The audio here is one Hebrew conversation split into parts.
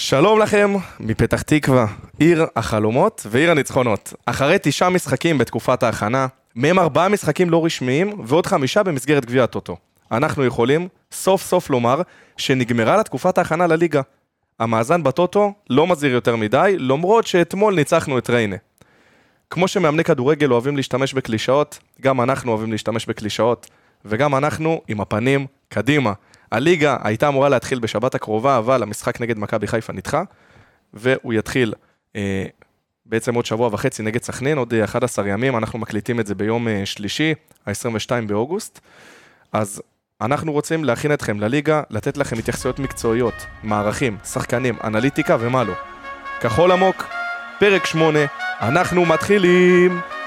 שלום לכם מפתח תקווה, עיר החלומות ועיר הניצחונות. אחרי תשעה משחקים בתקופת ההכנה, מהם ארבעה משחקים לא רשמיים ועוד חמישה במסגרת גביע הטוטו. אנחנו יכולים סוף סוף לומר שנגמרה לה תקופת ההכנה לליגה. המאזן בטוטו לא מזהיר יותר מדי, למרות שאתמול ניצחנו את ריינה. כמו שמאמני כדורגל אוהבים להשתמש בקלישאות, גם אנחנו אוהבים להשתמש בקלישאות, וגם אנחנו עם הפנים קדימה. הליגה הייתה אמורה להתחיל בשבת הקרובה, אבל המשחק נגד מכבי חיפה נדחה, והוא יתחיל אה, בעצם עוד שבוע וחצי נגד סכנין, עוד 11 ימים, אנחנו מקליטים את זה ביום אה, שלישי, ה-22 באוגוסט. אז אנחנו רוצים להכין אתכם לליגה, לתת לכם התייחסויות מקצועיות, מערכים, שחקנים, אנליטיקה ומה לא. כחול עמוק, פרק 8, אנחנו מתחילים!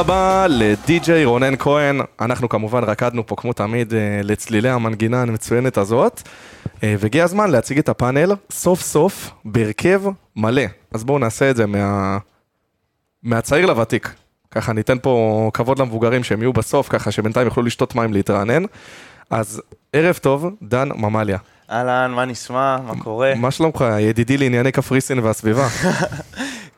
רבה לדי.ג'יי רונן כהן. אנחנו כמובן רקדנו פה כמו תמיד אה, לצלילי המנגינה המצוינת הזאת. אה, והגיע הזמן להציג את הפאנל סוף סוף בהרכב מלא. אז בואו נעשה את זה מה... מהצעיר לוותיק. ככה ניתן פה כבוד למבוגרים שהם יהיו בסוף, ככה שבינתיים יוכלו לשתות מים להתרענן. אז ערב טוב, דן ממליה. אהלן, מה נשמע? מה קורה? מה שלומך, ידידי לענייני קפריסין והסביבה?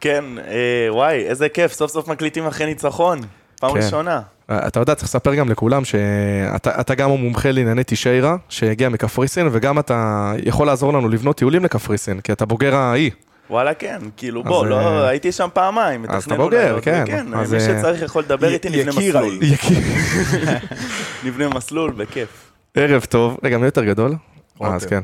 כן, אה, וואי, איזה כיף, סוף סוף מקליטים אחרי ניצחון. פעם כן. ראשונה. אתה יודע, צריך לספר גם לכולם שאתה אתה גם המומחה לענייני תשיירה, שהגיע מקפריסין, וגם אתה יכול לעזור לנו לבנות טיולים לקפריסין, כי אתה בוגר האי. וואלה, כן, כאילו, בוא, לא, אה, הייתי שם פעמיים. אז אתה בוגר, כן. כן, אז, מי אה, שצריך יכול לדבר איתי, נבנה יקיר מסלול. נבנה מסלול, בכיף. ערב טוב, רגע, מי יותר גדול? אז כן.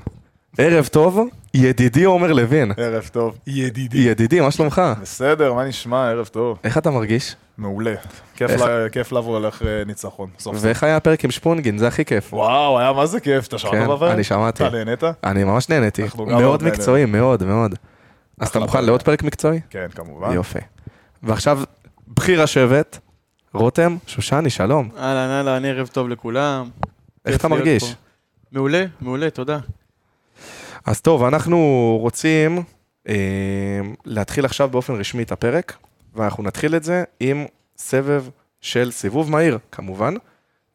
ערב טוב, ידידי עומר לוין. ערב טוב. ידידי. ידידי, מה שלומך? בסדר, מה נשמע? ערב טוב. איך אתה מרגיש? מעולה. כיף איך- לה- כיף לבוא אחרי ניצחון. סוף סוף. ואיך היה הפרק עם שפונגין? זה הכי כיף. וואו, היה מה זה כיף. אתה כן, שמעת בפרק? אני שמעתי. אתה נהנית? אני ממש נהניתי. מאוד מקצועי, מאוד, מאוד. אז אתה מוכן. לעוד פרק מקצועי? כן, כמובן. יופי. ועכשיו, בכיר השבט, רותם, שושני, שלום. אהלן, אהלן, ערב טוב לכולם. איך אתה מרגיש? פה. מעולה, מעולה, תודה. אז טוב, אנחנו רוצים אה, להתחיל עכשיו באופן רשמי את הפרק, ואנחנו נתחיל את זה עם סבב של סיבוב מהיר, כמובן.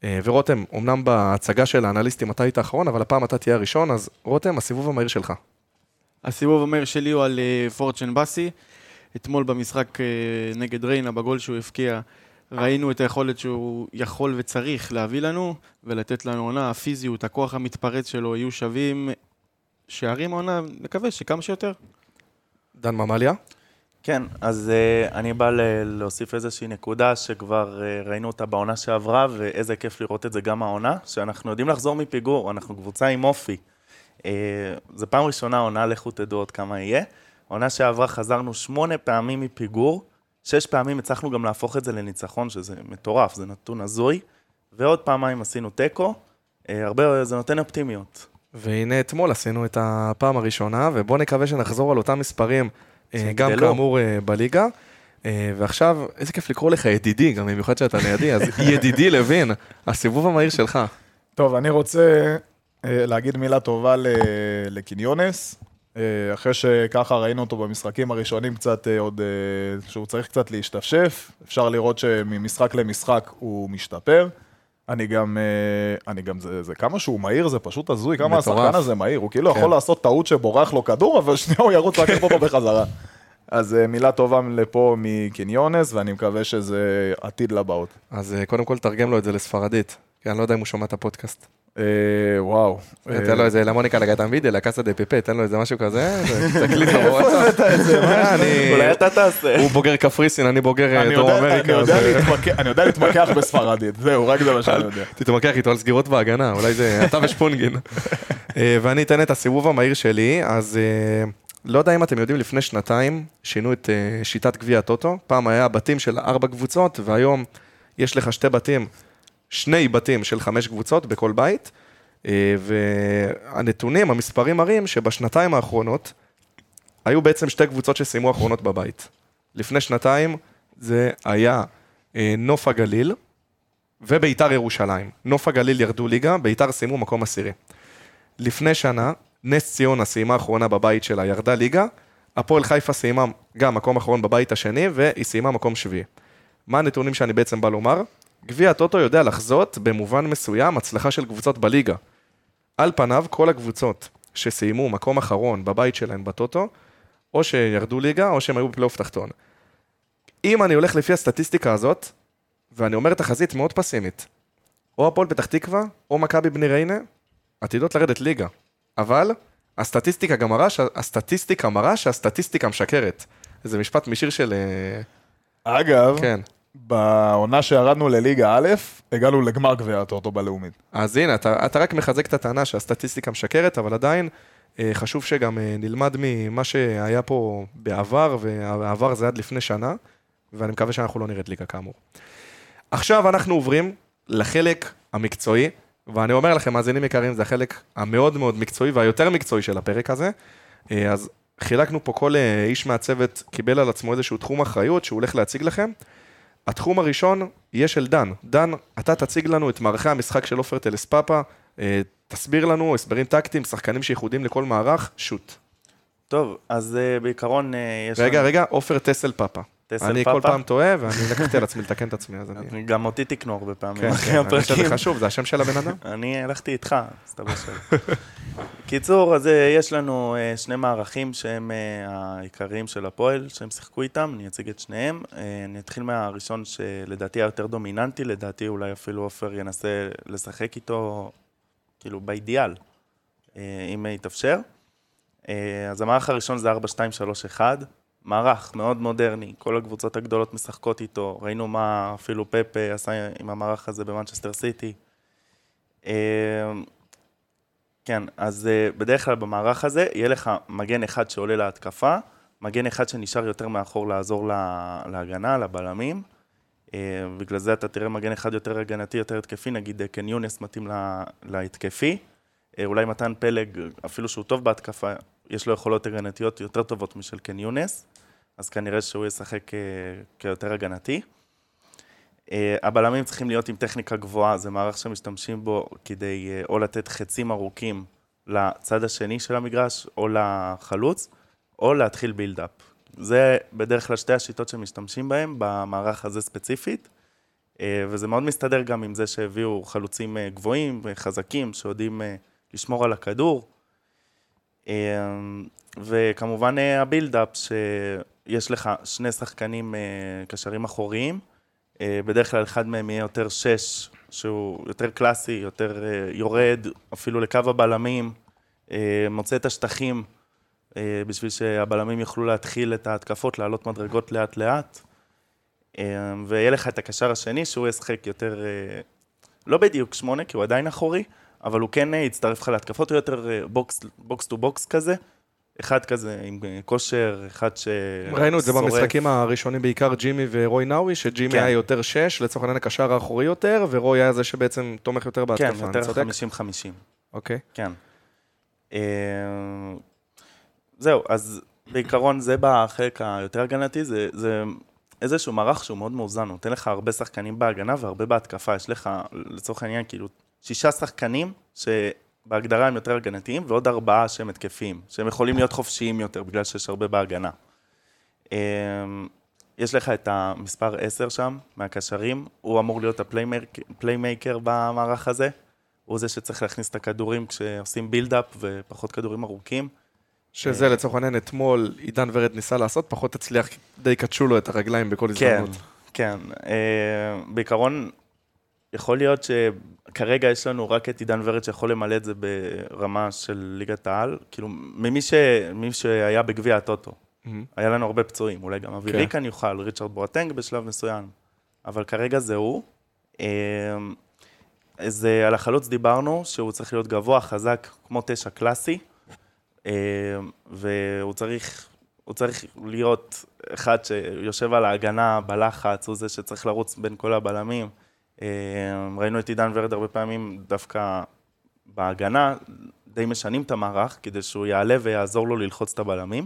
אה, ורותם, אמנם בהצגה של האנליסטים אתה היית האחרון, אבל הפעם אתה תהיה הראשון, אז רותם, הסיבוב המהיר שלך. הסיבוב המהיר שלי הוא על אה, פורצ'ן באסי. אתמול במשחק אה, נגד ריינה, בגול שהוא הבקיע, ראינו את היכולת שהוא יכול וצריך להביא לנו, ולתת לנו עונה, הפיזיות, הכוח המתפרץ שלו יהיו שווים שערים העונה, נקווה שכמה שיותר. דן ממליה. כן, אז uh, אני בא ל- להוסיף איזושהי נקודה שכבר uh, ראינו אותה בעונה שעברה, ואיזה כיף לראות את זה גם העונה, שאנחנו יודעים לחזור מפיגור, אנחנו קבוצה עם אופי. Uh, זו פעם ראשונה עונה, לכו תדעו עוד כמה יהיה. עונה שעברה חזרנו שמונה פעמים מפיגור, שש פעמים הצלחנו גם להפוך את זה לניצחון, שזה מטורף, זה נתון הזוי, ועוד פעמיים עשינו תיקו, uh, הרבה, זה נותן אופטימיות. והנה אתמול עשינו את הפעם הראשונה, ובואו נקווה שנחזור על אותם מספרים, אה, גם שיגדלו. כאמור אה, בליגה. אה, ועכשיו, איזה כיף לקרוא לך ידידי, גם במיוחד שאתה לידי, אז ידידי לוין, הסיבוב המהיר שלך. טוב, אני רוצה להגיד מילה טובה ל- לקיניונס. אה, אחרי שככה ראינו אותו במשחקים הראשונים קצת עוד, שהוא צריך קצת להשתפשף, אפשר לראות שממשחק למשחק הוא משתפר. אני גם, אה, אני גם, זה, זה כמה שהוא מהיר, זה פשוט הזוי, כמה מטורף. השחקן הזה מהיר, הוא כאילו כן. יכול לעשות טעות שבורח לו כדור, אבל שנייה הוא ירוץ רק פה בחזרה. אז אה, מילה טובה לפה מקיניונס, ואני מקווה שזה עתיד לבאות. אז אה, קודם כל תרגם לו את זה לספרדית, כי אני לא יודע אם הוא שומע את הפודקאסט. אה, וואו. תן לו איזה למוניקה לגתם וידאו, לקאסה דה פיפה, תן לו איזה משהו כזה, תקליט לו בוואטסאפ. אני- אולי אתה תעשה. הוא בוגר קפריסין, אני בוגר אה, אני דרום יודע- אמריקה. אני יודע אה, להתמקח- בספרדית, זהו, רק זה מה שאני יודע. תתמקח איתו על סגירות בהגנה, אולי זה אתה ושפונגין. אה, ואני אתן את הסיבוב המהיר שלי, אז אה, לא יודע אם אתם יודעים, לפני שנתיים שינו את אה, שיטת גביע הטוטו. פעם היה בתים של ארבע קבוצות, והיום יש לך שתי בתים, שני בתים של חמש קבוצות בכל בית. אה, והנתונים, המספרים מראים שבשנתיים האחרונות, היו בעצם שתי קבוצות שסיימו אחרונות בבית. לפני שנתיים זה היה אה, נוף הגליל וביתר ירושלים. נוף הגליל ירדו ליגה, ביתר סיימו מקום עשירי. לפני שנה, נס ציונה סיימה אחרונה בבית שלה, ירדה ליגה, הפועל חיפה סיימה גם מקום אחרון בבית השני, והיא סיימה מקום שביעי. מה הנתונים שאני בעצם בא לומר? גביע הטוטו יודע לחזות במובן מסוים הצלחה של קבוצות בליגה. על פניו, כל הקבוצות שסיימו מקום אחרון בבית שלהן בטוטו, או שירדו ליגה, או שהם היו בפלייאוף תחתון. אם אני הולך לפי הסטטיסטיקה הזאת, ואני אומר תחזית מאוד פסימית, או הפועל פתח תקווה, או מכבי בני ריינה, עתידות לרדת ליגה. אבל הסטטיסטיקה גם מראה, הסטטיסטיקה מראה שהסטטיסטיקה משקרת. זה משפט משיר של... אה, אגב, כן. בעונה שירדנו לליגה א', הגענו לגמר גביע הטוטו בלאומית. אז הנה, אתה, אתה רק מחזק את הטענה שהסטטיסטיקה משקרת, אבל עדיין אה, חשוב שגם אה, נלמד ממה שהיה פה בעבר, והעבר זה עד לפני שנה, ואני מקווה שאנחנו לא נרד ליגה כאמור. עכשיו אנחנו עוברים לחלק המקצועי, ואני אומר לכם, מאזינים יקרים, זה החלק המאוד מאוד מקצועי והיותר מקצועי של הפרק הזה. אה, אז חילקנו פה, כל איש מהצוות קיבל על עצמו איזשהו תחום אחריות שהוא הולך להציג לכם. התחום הראשון יהיה של דן. דן, אתה תציג לנו את מערכי המשחק של עופר טלספאפה, אה, תסביר לנו הסברים טקטיים, שחקנים שייחודים לכל מערך, שוט. טוב, אז אה, בעיקרון אה, יש רגע, לנו... רגע, עופר טסל פאפה. אני כל? פעם טועה, ואני לקחתי על עצמי לתקן את עצמי, אז אני... גם אותי תקנו הרבה פעמים כן, אחרי כן, אני חושב שזה הפרקים. חשוב, זה השם של הבן אדם. אני הלכתי איתך, מסתבר שלא. קיצור, אז אה, יש לנו אה, שני מערכים שהם אה, העיקריים של הפועל, שהם שיחקו איתם, אני אציג את שניהם. אני אתחיל מהראשון שלדעתי היותר דומיננטי, לדעתי אולי אפילו עופר ינסה לשחק איתו, כאילו, באידיאל, אם יתאפשר. אז המערך הראשון זה 4-2-3-1, מערך מאוד מודרני, כל הקבוצות הגדולות משחקות איתו, ראינו מה אפילו פפה עשה עם המערך הזה במנצ'סטר סיטי. אה, כן, אז אה, בדרך כלל במערך הזה יהיה לך מגן אחד שעולה להתקפה, מגן אחד שנשאר יותר מאחור לעזור לה- להגנה, לבלמים. אה, בגלל זה אתה תראה מגן אחד יותר הגנתי, יותר התקפי, נגיד אה, קן יונס מתאים לה- להתקפי. אולי מתן פלג, אפילו שהוא טוב בהתקפה, יש לו יכולות הגנתיות יותר טובות משל קן יונס, אז כנראה שהוא ישחק אה, כיותר הגנתי. אה, הבלמים צריכים להיות עם טכניקה גבוהה, זה מערך שמשתמשים בו כדי אה, או לתת חצים ארוכים לצד השני של המגרש, או לחלוץ, או להתחיל בילדאפ. זה בדרך כלל שתי השיטות שמשתמשים בהן, במערך הזה ספציפית, וזה מאוד מסתדר גם עם זה שהביאו חלוצים גבוהים וחזקים, שיודעים לשמור על הכדור. אה, וכמובן אה, הבילדאפ, שיש לך שני שחקנים אה, קשרים אחוריים, אה, בדרך כלל אחד מהם יהיה יותר שש, שהוא יותר קלאסי, יותר יורד, אפילו לקו הבלמים, מוצא את השטחים בשביל שהבלמים יוכלו להתחיל את ההתקפות, לעלות מדרגות לאט-לאט. אה, ויהיה לך את הקשר השני, שהוא ישחק יותר, לא בדיוק שמונה, כי הוא עדיין אחורי, אבל הוא כן אה, יצטרף לך להתקפות, הוא יותר אה, box, box to box כזה. אחד כזה עם אה, כושר, אחד ש... ראינו את זה. במשחקים הראשונים, בעיקר ג'ימי ורוי נאווי, שג'ימי כן. היה יותר שש, לצורך העניין הקשר האחורי יותר, ורוי היה זה שבעצם תומך יותר בהתקפה, כן, יותר צודק? 50-50. אוקיי. כן. אה, זהו, אז בעיקרון זה בחלק היותר הגנתי, זה, זה איזשהו מערך שהוא מאוד מאוזן, הוא נותן לך הרבה שחקנים בהגנה והרבה בהתקפה, יש לך לצורך העניין כאילו שישה שחקנים שבהגדרה הם יותר הגנתיים ועוד ארבעה שהם התקפיים, שהם יכולים להיות חופשיים יותר בגלל שיש הרבה בהגנה. אה, יש לך את המספר 10 שם, מהקשרים, הוא אמור להיות ה playmaker במערך הזה. הוא זה שצריך להכניס את הכדורים כשעושים build-up ופחות כדורים ארוכים. שזה לצורך העניין אתמול עידן ורד ניסה לעשות, פחות הצליח, די קדשו לו את הרגליים בכל כן, הזדמנות. כן. אה, בעיקרון, יכול להיות שכרגע יש לנו רק את עידן ורד שיכול למלא את זה ברמה של ליגת העל. כאילו, ממי ש... שהיה בגביע הטוטו. מהמם. היה לנו הרבה פצועים, אולי גם אבי כן. ריקן יוכל, ריצ'רד בואטנג בשלב מסוים. אבל כרגע זה הוא. אז אה, על החלוץ דיברנו, שהוא צריך להיות גבוה, חזק, כמו תשע קלאסי. אה, והוא צריך, הוא צריך להיות אחד שיושב על ההגנה בלחץ, הוא זה שצריך לרוץ בין כל הבלמים. אה, ראינו את עידן ורד הרבה פעמים דווקא בהגנה, די משנים את המערך כדי שהוא יעלה ויעזור לו ללחוץ את הבלמים.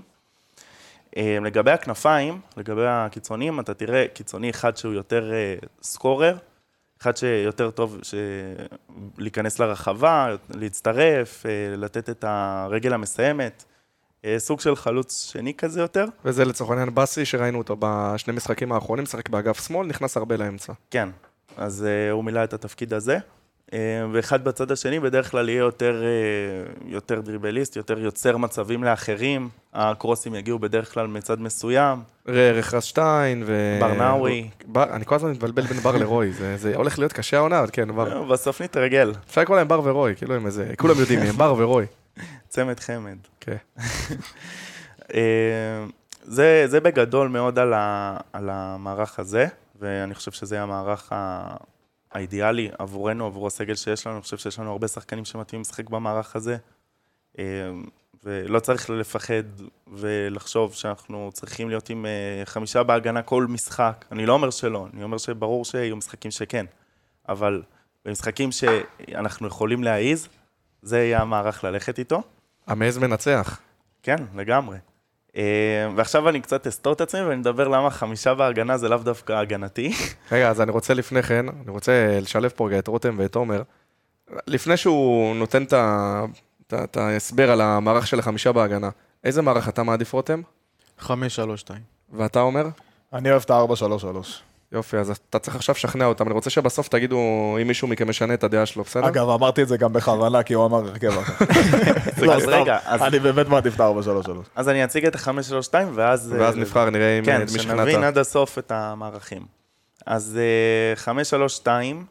אה, לגבי הכנפיים, לגבי הקיצונים, אתה תראה קיצוני אחד שהוא יותר אה, סקורר, אחד שיותר טוב ש... להיכנס לרחבה, להצטרף, אה, לתת את הרגל המסיימת, אה, סוג של חלוץ שני כזה יותר. וזה לצורך העניין באסי, שראינו אותו בשני משחקים האחרונים, משחק באגף שמאל, נכנס הרבה לאמצע. כן, אז uh, הוא מילא את התפקיד הזה. Uh, ואחד בצד השני בדרך כלל יהיה יותר, uh, יותר דריבליסט, יותר יוצר מצבים לאחרים. הקרוסים יגיעו בדרך כלל מצד מסוים. רכרס שטיין ו... ברנאווי. בר- אני כל הזמן מתבלבל בין בר לרוי, זה, זה הולך להיות קשה העונה, אבל כן, בר. בסוף נתרגל, אפשר לקרוא להם בר ורוי, כאילו הם איזה, כולם יודעים מי הם, בר ורוי. צמד חמד. כן. זה, זה בגדול מאוד על, ה, על המערך הזה, ואני חושב שזה המערך ה- האידיאלי עבורנו, עבור הסגל שיש לנו. אני חושב שיש לנו הרבה שחקנים שמתאימים לשחק במערך הזה, אה, ולא צריך לפחד ולחשוב שאנחנו צריכים להיות עם אה, חמישה בהגנה כל משחק. אני לא אומר שלא, אני אומר שברור שיהיו משחקים שכן, אבל במשחקים שאנחנו יכולים להעיז, זה יהיה המערך ללכת איתו. המעז מנצח. כן, לגמרי. אה, ועכשיו אני קצת אסתור את עצמי ואני אדבר למה חמישה בהגנה זה לאו דווקא הגנתי. רגע, אז אני רוצה לפני כן, אני רוצה לשלב פה רגע את רותם ואת עומר. לפני שהוא נותן את ההסבר על המערך של החמישה בהגנה, איזה מערך אתה מעדיף, רותם? 5-3-2. ואתה אומר? אני אוהב את ה-4-3-3. יופי, אז אתה צריך עכשיו לשכנע אותם. אני רוצה שבסוף תגידו אם מישהו מכם משנה את הדעה שלו, בסדר? אגב, אמרתי את זה גם בכוונה, כי הוא אמר הרכב אחר. לא, אז רגע, אני באמת מעדיף את ה-4-3-3. אז אני אציג את ה-532 ואז... ואז אה, נבחר, נראה אם כן, שנבין. עד הסוף את המערכים. אז אה, 532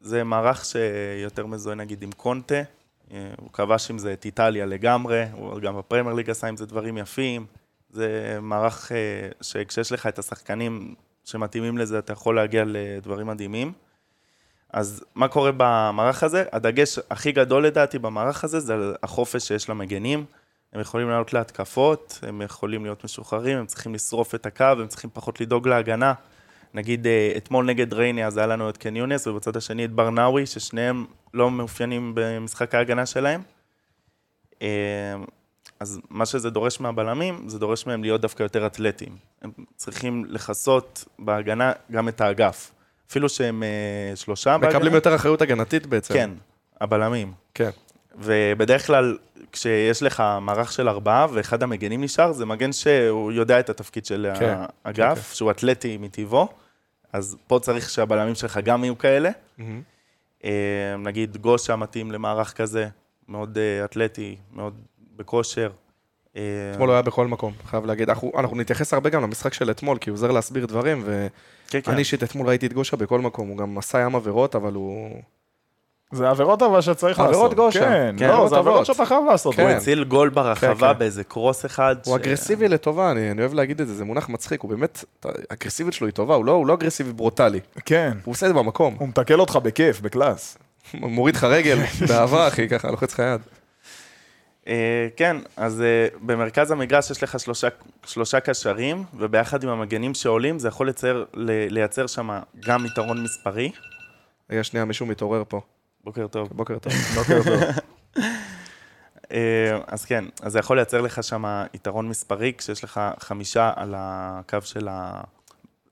זה מערך שיותר מזוהה נגיד עם קונטה, אה, הוא כבש עם זה את איטליה לגמרי, הוא גם בפרמייר ליג עשה עם זה דברים יפים. זה מערך אה, שכשיש לך את השחקנים שמתאימים לזה, אתה יכול להגיע לדברים מדהימים. אז מה קורה במערך הזה? הדגש הכי גדול לדעתי במערך הזה זה החופש שיש למגנים. הם יכולים לעלות להתקפות, הם יכולים להיות משוחררים, הם צריכים לשרוף את הקו, הם צריכים פחות לדאוג להגנה. נגיד, אה, אתמול נגד רייני, אז היה לנו את קן יונס, ובצד השני את ברנאווי, ששניהם לא מאופיינים במשחק ההגנה שלהם. אז מה שזה דורש מהבלמים, זה דורש מהם להיות דווקא יותר אתלטיים. הם צריכים לכסות בהגנה גם את האגף. אפילו שהם אה, שלושה בהגנה. מקבלים יותר אחריות הגנתית בעצם. כן, הבלמים. כן. ובדרך כלל, כשיש לך מערך של ארבעה ואחד המגנים נשאר, זה מגן שהוא יודע את התפקיד של כן, האגף, כן. שהוא אתלטי מטבעו, אז פה צריך שהבלמים שלך גם יהיו כאלה. מהמם. אה, נגיד גושה מתאים למערך כזה, מאוד אה, אתלטי, מאוד בכושר. אה, אתמול הוא היה בכל מקום, חייב להגיד. אנחנו אנחנו נתייחס הרבה גם למשחק של אתמול, כי הוא עוזר להסביר דברים, כן, כן. ואני אישית אתמול ראיתי את גושה בכל מקום, הוא גם עשה ים עבירות, אבל הוא... זה עבירות אבל שצריך לעשות. עבירות גושה. כן, כן, לא, זה עבירות. שאתה חייב לעשות. כן. הוא הציל גול ברחבה כן, כן. באיזה קרוס אחד. הוא ש- אגרסיבי לטובה, אני אני אוהב להגיד את זה, זה מונח מצחיק, הוא באמת, האגרסיביות שלו היא טובה, הוא לא הוא לא אגרסיבי ברוטלי, כן. הוא עושה את זה במקום, הוא מתקל אותך בכיף, בקלאס. מוריד לך רגל, באהבה אחי, ככה, לוחץ לך יד. אה, כן, אז אה, במרכז המגרש יש לך שלושה, שלושה קשרים, וביחד עם המגנים שעולים, זה יכול לצייר, ל- לייצר שם גם יתרון מספרי. רגע, שנייה, מישהו מתעורר פה, בוקר טוב. בוקר טוב. בוקר טוב. אה, אז כן, אז זה יכול לייצר לך שם יתרון מספרי, כשיש לך חמישה על הקו של, ה...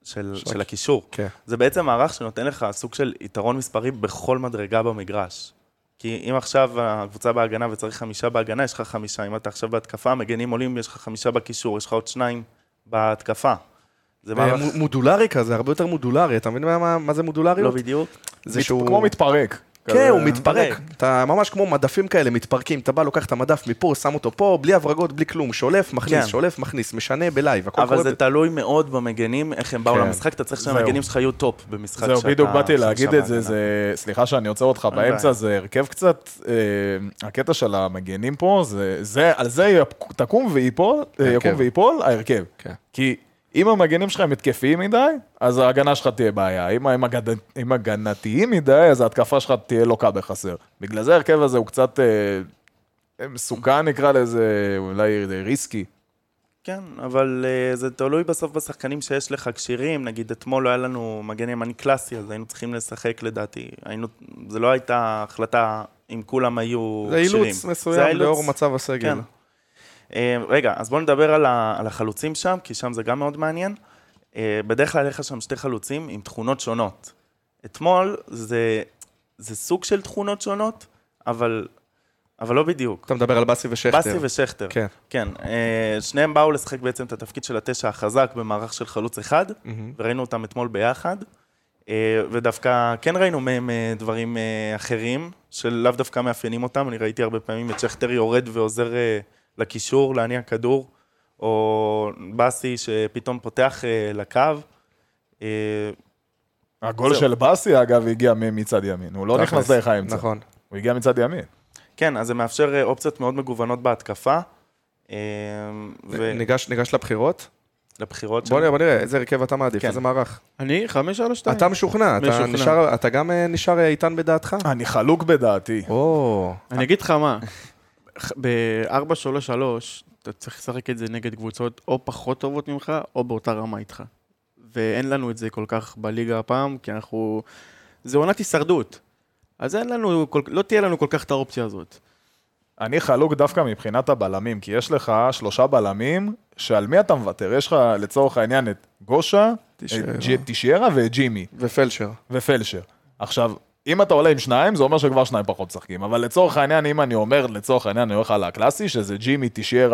של, של הקישור. כן. זה בעצם מערך שנותן לך סוג של יתרון מספרי בכל מדרגה במגרש. כי אם עכשיו הקבוצה בהגנה וצריך חמישה בהגנה, יש לך חמישה. אם אתה עכשיו בהתקפה, מגנים עולים, יש לך חמישה בקישור, יש לך עוד שניים בהתקפה. זה מערך... מו- מודולרי כזה, הרבה יותר מודולרי, אתה מבין מה- מה זה לא מודולריות? בדיוק. זה מת- שהוא... כמו מתפרק. כן. הוא מתפרק. אתה ממש כמו מדפים כאלה מתפרקים, אתה בא, לוקח את המדף מפה, שם אותו פה, בלי הברגות, בלי כלום, שולף, מכניס, כן. שולף, מכניס, משנה ב live, הכל אבל. זה תלוי מאוד במגנים, איך הם באו כן. למשחק, אתה צריך זהו. שהמגנים שלך יהיו top במשחק זהו, שאתה... בדיוק באתי להגיד את זה, סליחה שאני עוצר אותך באמצע. זה הרכב קצת, אה, הקטע של המגנים פה, זה, זה, על זה תקום וייפול, אה, ההרכב. יקום וייפול, ההרכב. כן. כי אם המגנים שלך הם התקפיים מדי, אז ההגנה שלך תהיה בעיה. אם הם הגד- אם הגנתיים מדי, אז ההתקפה שלך תהיה לוקה בחסר. בגלל זה ההרכב הזה הוא קצת, אה, מסוכן נקרא לזה, אולי risky. כן, אבל uh, זה תלוי בסוף בשחקנים שיש לך כשירים. נגיד, אתמול לא היה לנו מגן ימני קלאסי, אז היינו צריכים לשחק לדעתי. היינו, זה לא הייתה החלטה אם כולם היו זה כשירים. אילוץ מסוים לאור מצב הסגל. כן. Uh, רגע, אז בואו נדבר על, ה, על החלוצים שם, כי שם זה גם מאוד מעניין. Uh, בדרך כלל יש לך שם שתי חלוצים עם תכונות שונות. אתמול זה, זה סוג של תכונות שונות, אבל, אבל לא בדיוק. אתה מדבר על באסי ושכטר. באסי ושכטר. כן. כן, אה, שניהם באו לשחק בעצם את התפקיד של התשע החזק במערך של חלוץ אחד, מהמם. וראינו אותם אתמול ביחד. אה, ודווקא כן ראינו מהם אה, דברים אה, אחרים, שלאו דווקא מאפיינים אותם. אני ראיתי הרבה פעמים את שכטר יורד ועוזר אה, לקישור להניע כדור, או באסי שפתאום פותח אה, לקו. אה, הגול. של באסי, אגב, הגיע מצד ימין. הוא לא. נכנס דרך האמצע. נכון. הוא הגיע מצד ימין. כן, אז זה מאפשר אה, אופציות מאוד מגוונות בהתקפה. ניגש ניגש לבחירות? ולבחירות בוא. נראה, בוא נראה, איזה הרכב אתה מעדיף, כן. איזה מערך. אני? חמש, שלוש, שתיים. אתה משוכנע, אתה. נשאר- אתה גם נשאר איתן בדעתך? אני חלוק בדעתי. או, אני אגיד לך מה, ב-4-3-3, אתה צריך לשחק את זה נגד קבוצות או פחות טובות ממך, או באותה רמה איתך. ואין לנו את זה כל כך בליגה הפעם, כי אנחנו... זה עונת הישרדות. אז אין לנו, כל... לא תהיה לנו כל כך את האופציה הזאת. אני חלוק דווקא מבחינת הבלמים, כי יש לך שלושה בלמים, שעל מי אתה מוותר? יש לך לצורך העניין את גושה, תשיירה. את ג'י- תשיירה ואת ג'ימי, ופלשר. ופלשר. עכשיו, אם אתה עולה עם שניים, זה אומר שכבר שניים פחות משחקים. אבל לצורך העניין, אם אני אומר, לצורך העניין, אני הולך על הקלאסי, שזה ג'ימי. גושה.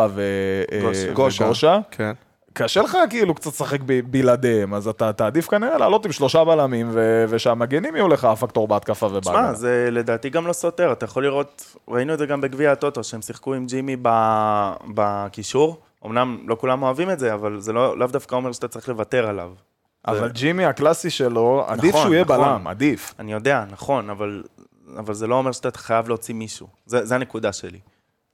אה, גושה. וגושה, כן. קשה לך כאילו קצת לשחק ב- בלעדיהם, אז אתה תעדיף כנראה לעלות עם שלושה בלמים, ו- ושהמגנים יהיו לך הפקטור בהתקפה ובהגנה. תשמע, זה לדעתי גם לא סותר, אתה יכול לראות, ראינו את זה גם בגביע הטוטו, שהם שיחקו עם ג'ימי בקישור. אמנם לא כולם אוהבים את זה, אבל זה לא, לאו דווקא אומר שאתה צריך לוותר עליו. אבל ג'ימי הקלאסי שלו, עדיף נכון, שהוא יהיה נכון. בלם, עדיף. אני יודע, נכון, אבל, אבל זה לא אומר שאתה חייב להוציא מישהו. זה, זה הנקודה שלי.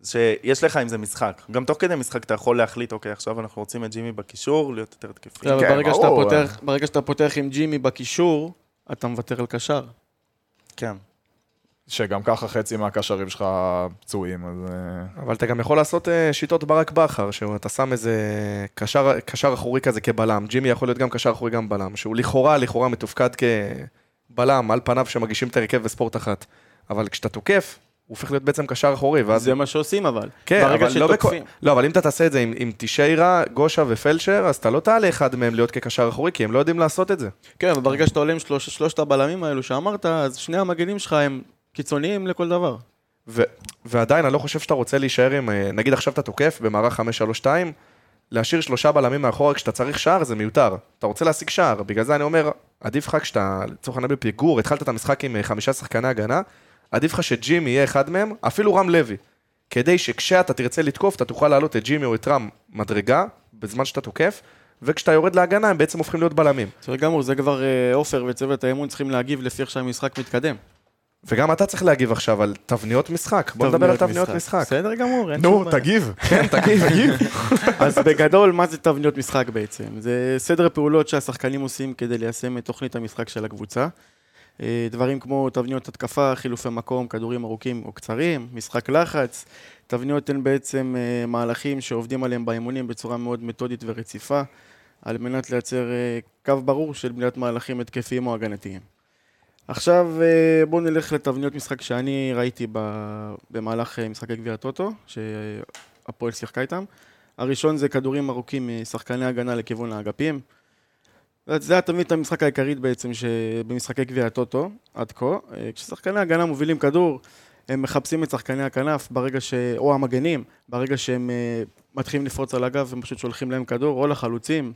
שיש לך עם זה משחק. גם תוך כדי משחק אתה יכול להחליט, אוקיי, עכשיו אנחנו רוצים את ג'ימי בקישור, להיות יותר התקפי. אבל כן, ברגע שאתה. פותח- ברגע שאתה פותח עם ג'ימי בקישור, אתה מוותר על קשר. כן. שגם ככה חצי מהקשרים שלך פצועים, אז... אה, אבל אתה גם יכול לעשות אה, שיטות ברק בכר, שאתה שם איזה קשר, קשר אחורי כזה כבלם. ג'ימי יכול להיות גם קשר אחורי גם בלם, שהוא לכאורה, לכאורה מתופקד כבלם, על פניו שמגישים את ההרכב בספורט אחת. אבל כשאתה תוקף, הוא הופך להיות בעצם קשר אחורי, ואז... זה מה שעושים אבל. כן, ברגע אבל לא, בכ... לא, אבל אם אתה תעשה את זה עם, עם תשיירה, גושה ופלשר, אז אתה לא תעלה אחד מהם להיות כקשר אחורי, כי הם לא יודעים לעשות את זה. כן, אבל ברגע שאתה עולה עם שלוש, שלושת הבלמים האלו שאמרת, אז שני המגנים שלך הם קיצוניים לכל דבר. ו- ועדיין, אני לא חושב שאתה רוצה להישאר עם, אה, נגיד עכשיו אתה תוקף במערך 5-3-2, להשאיר שלושה בלמים מאחורה כשאתה צריך שער זה מיותר. אתה רוצה להשיג שער, בגלל זה אני אומר, עדיף לך כשאתה, לצורך העניין בפיגור, התחלת את המשחק עם אה, חמישה שחקני הגנה, עדיף לך שג'ימי יהיה אחד מהם, אפילו רם לוי. כדי שכשאתה תרצה לתקוף, אתה תוכל להעלות את ג'ימי או את רם מדרגה, בזמן שאתה תוקף, וכשאתה יורד להגנה, הם בעצם הופכים להיות בלמים. בסדר גמור, זה כבר אה, עופר וצוות האמון צריכים להגיב לפי איך שהמשחק מתקדם. וגם אתה צריך להגיב עכשיו על תבניות משחק. בוא נדבר על תבניות משחק. בסדר גמור, אין נו, שום בעיה. תגיב. כן, תגיב, תגיב. אז בגדול, מה זה תבניות משחק בעצם? זה סדר פעולות שהשחקנים עושים כדי ליישם את תוכנית המשחק של הקבוצה. אה, דברים כמו תבניות התקפה, חילופי מקום, כדורים ארוכים או קצרים, משחק לחץ. תבניות הן בעצם אה, מהלכים שעובדים עליהם באימונים בצורה מאוד מתודית ורציפה, על מנת לייצר אה, קו ברור של בניית מהלכים התקפיים או הגנתיים. עכשיו אה, בואו נלך לתבניות משחק שאני ראיתי במהלך אה, משחקי גביע הטוטו, שהפועל שיחקה איתם. הראשון זה כדורים ארוכים משחקני הגנה לכיוון האגפים. זה התבנית המשחק העיקרית בעצם שבמשחקי גביע הטוטו עד כה. אה, כששחקני הגנה מובילים כדור, הם מחפשים את שחקני הכנף ברגע ש... או המגנים, ברגע שהם אה, מתחילים לפרוץ על הגב, הם פשוט שולחים להם כדור, או לחלוצים,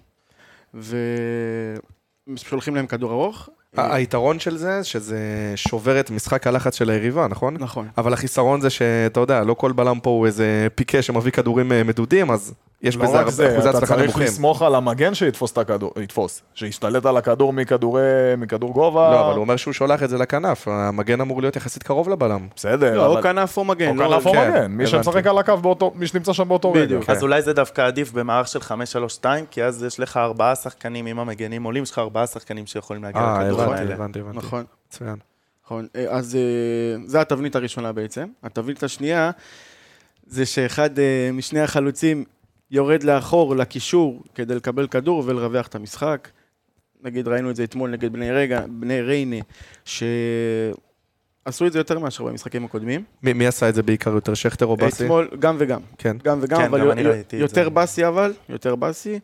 ושולחים להם כדור ארוך. היתרון של זה, שזה שובר את משחק הלחץ של היריבה, נכון? נכון. אבל החיסרון זה שאתה יודע, לא כל בלם פה הוא איזה פיקה שמביא כדורים אה, מדודים, אז יש לא בזה הרבה אחוזי אתה הצלחה צריך נמוכים. לסמוך על המגן שיתפוס את הכדור, יתפוס, שישתלט על הכדור מכדורי, מכדור גובה. לא, אבל הוא אומר שהוא שולח את זה לכנף, המגן אמור להיות יחסית קרוב לבלם. בסדר, לא, אבל... או כנף או מגן. או לא- כנף או כן, מגן, מי. שמשחק על הקו באותו, מי שנמצא שם באותו רגע. בדיוק. אז אולי זה דווקא עדיף במערך של 5-3-2, כי אז יש לך ארבעה שחקנים, אם המגנים עולים, יש לך ארבעה שחקנים שיכולים להגיע אה, לכדורים הבנתי, האלה. הבנתי, הבנתי. נכון. מצוין. נכון, אה, אז אה, זו התבנית הראשונה בעצם. התבנית השנייה זה שאחד אה, משני החלוצים יורד לאחור לקישור כדי לקבל כדור ולרווח את המשחק. נגיד ראינו את זה אתמול נגד בני, רגע, בני ריינה, שעשו את זה יותר מאשר במשחקים הקודמים. מי, מי עשה את זה בעיקר יותר, שכטר או באסי? אתמול, גם וגם. כן. גם וגם, כן, אבל גם יותר. באסי אבל, יותר באסי.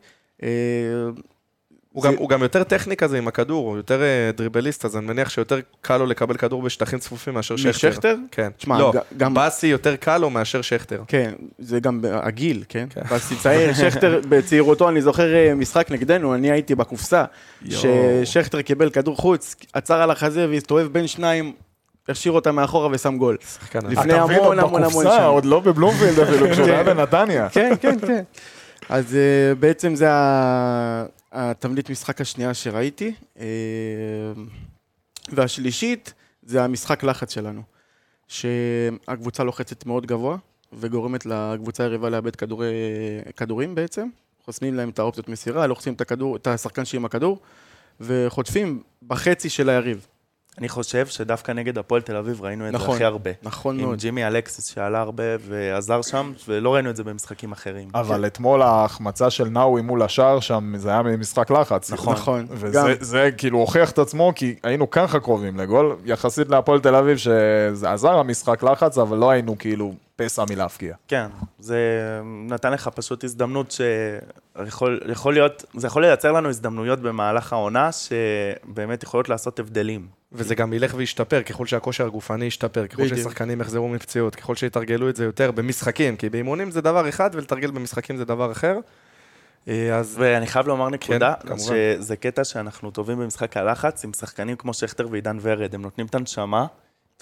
הוא, זה- גם, הוא גם יותר טכני כזה עם הכדור, הוא יותר אה, דריבליסט, אז אני מניח שיותר קל לו לקבל כדור בשטחים צפופים מאשר שכטר. משכטר? כן. תשמע, לא, ג- גם- באסי יותר קל לו מאשר שכטר. כן, זה גם הגיל, כן? באסי צעיר, שכטר בצעירותו, אני זוכר אה, משחק נגדנו, אני הייתי בקופסה, ששכטר קיבל כדור חוץ, עצר על החזה והסתובב בין שניים, השאיר אותה מאחורה ושם גול. שחקן לפני המון עוד המון המון שנים. עוד לא בבלומפילד אפילו, כשהוא היה בנתניה. כן, כן, כן. אז אה, בעצם זה ה- התבנית משחק השנייה שראיתי. אה, והשלישית, זה המשחק לחץ שלנו. שהקבוצה לוחצת מאוד גבוה, וגורמת לקבוצה היריבה לאבד כדורי, כדורים בעצם. חוסמים להם את האופציות מסירה, לוחצים את, הכדור, את השחקן שעם הכדור, וחוטפים בחצי של היריב. אני חושב שדווקא נגד הפועל תל אביב ראינו את זה נכון, הכי הרבה. נכון עם מאוד. ג'ימי אלקסיס שעלה הרבה ועזר שם, ולא ראינו את זה במשחקים אחרים. אבל אתמול ההחמצה של נאווי מול השער שם, זה היה משחק לחץ. נכון. נכון. וזה גם- זה כאילו הוכיח את עצמו, כי היינו ככה קרובים לגול, יחסית להפועל תל אביב, שזה עזר המשחק לחץ, אבל לא היינו כאילו פסע מלהפקיע. כן, זה נתן לך פשוט הזדמנות שיכול יכול להיות, זה יכול לייצר לנו הזדמנויות במהלך העונה, שבאמת יכולות לעשות הבדלים. וזה גם ילך וישתפר ככל שהכושר הגופני ישתפר, ככל בדיוק. ששחקנים יחזרו מפציעות, ככל שיתרגלו את זה יותר במשחקים, כי באימונים זה דבר אחד ולתרגל במשחקים זה דבר אחר. אה, אז ואני חייב לומר נקודה, כמובן. שזה קטע שאנחנו טובים במשחק הלחץ, עם שחקנים כמו שכטר ועידן ורד, הם נותנים את הנשמה.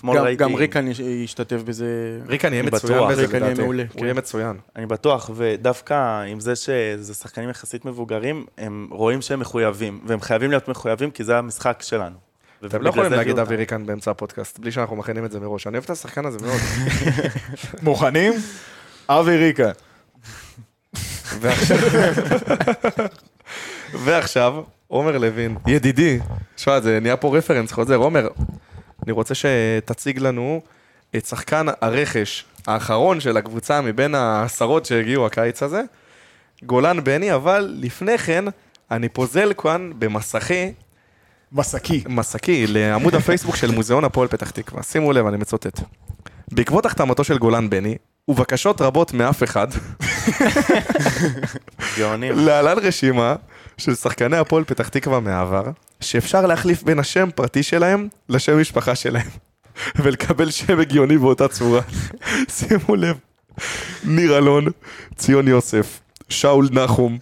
אתמול גם, ראיתי... גם ריקן יש- ישתתף בזה. ריקן יהיה אני מצוין. בזה ריקן יהיה לדעתי, מעולה, הוא כן. יהיה מצוין. אני בטוח, ודווקא עם זה שזה שחקנים יחסית מבוגרים, הם רואים שהם מחויבים, והם חייבים להיות מחויבים כי זה המשחק שלנו. אתם לא יכולים להגיד אבי. ריקן באמצע הפודקאסט, בלי שאנחנו מכינים את זה מראש. אני אוהב את השחקן הזה מאוד. מוכנים? אבי ריקה. ועכשיו, ועכשיו, עומר לוין, ידידי, שמע, זה נהיה פה רפרנס חוזר. עומר, אני רוצה שתציג לנו את שחקן הרכש האחרון של הקבוצה מבין העשרות שהגיעו הקיץ הזה, גולן בני, אבל לפני כן, אני פוזל כאן במסכי, מסקי. מסקי, לעמוד הפייסבוק של מוזיאון הפועל פתח תקווה. שימו לב, אני מצוטט. בעקבות החתמתו של גולן בני, ובקשות רבות מאף אחד, גאונים. להלן רשימה של שחקני הפועל פתח תקווה מהעבר, שאפשר להחליף בין השם פרטי שלהם לשם משפחה שלהם, ולקבל שם הגיוני באותה צורה. שימו לב, ניר אלון, ציון יוסף, שאול נחום,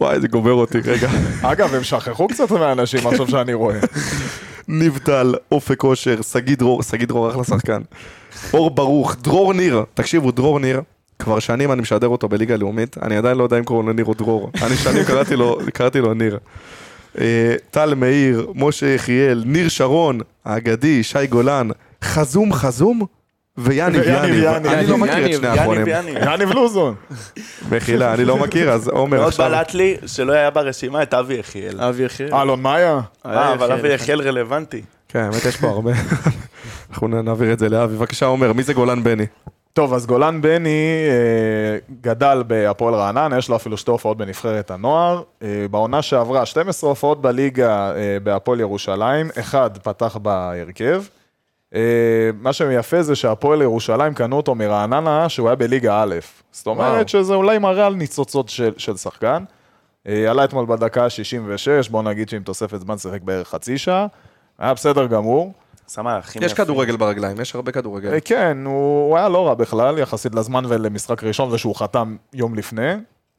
וואי, זה גומר אותי, רגע. אגב, הם שכחו קצת מהאנשים עכשיו שאני רואה. ניב טל, אופק אושר, שגיא דרור, שגיא דרור אחלה שחקן. אור ברוך, דרור ניר, תקשיבו, דרור ניר, כבר שנים אני משדר אותו בליגה הלאומית, אני עדיין לא יודע אם קוראים לו ניר או דרור, אני שנים קראתי לו, קראתי לו ניר. אה, טל מאיר, משה יחיאל, ניר שרון, האגדי, שי גולן, חזום חזום ויאניב יאניב. אני לא מכיר את שני האחרונים. יאניב. לוזון. מחילה, אני לא מכיר, אז עומר מאוד עכשיו. בלט לי שלא היה ברשימה את אבי יחיאל. אבי יחיאל. אלון מאיה. אה, אבל אבי יחיאל רלוונטי. כן, האמת יש פה הרבה. אנחנו נעביר את זה לאבי. בבקשה, עומר, מי זה גולן בני? טוב, אז גולן בני אה, גדל בהפועל רעננה, יש לו אפילו שתי הופעות בנבחרת הנוער. אה, בעונה שעברה, 12 הופעות בליגה אה, בהפועל ירושלים, אחד פתח בהרכב. אה, מה שיפה זה שהפועל ירושלים קנו אותו מרעננה, שהוא היה בליגה א'. זאת וואו. אומרת שזה אולי מראה על ניצוצות של, של שחקן. אה, עלה אתמול בדקה ה-66, בוא נגיד שעם תוספת זמן שיחק בערך חצי שעה. היה בסדר גמור. שם מהלכים יש יפים. כדורגל ברגליים, יש הרבה כדורגל. אה, כן, הוא, הוא היה לא רע בכלל, יחסית לזמן ולמשחק ראשון, ושהוא חתם יום לפני.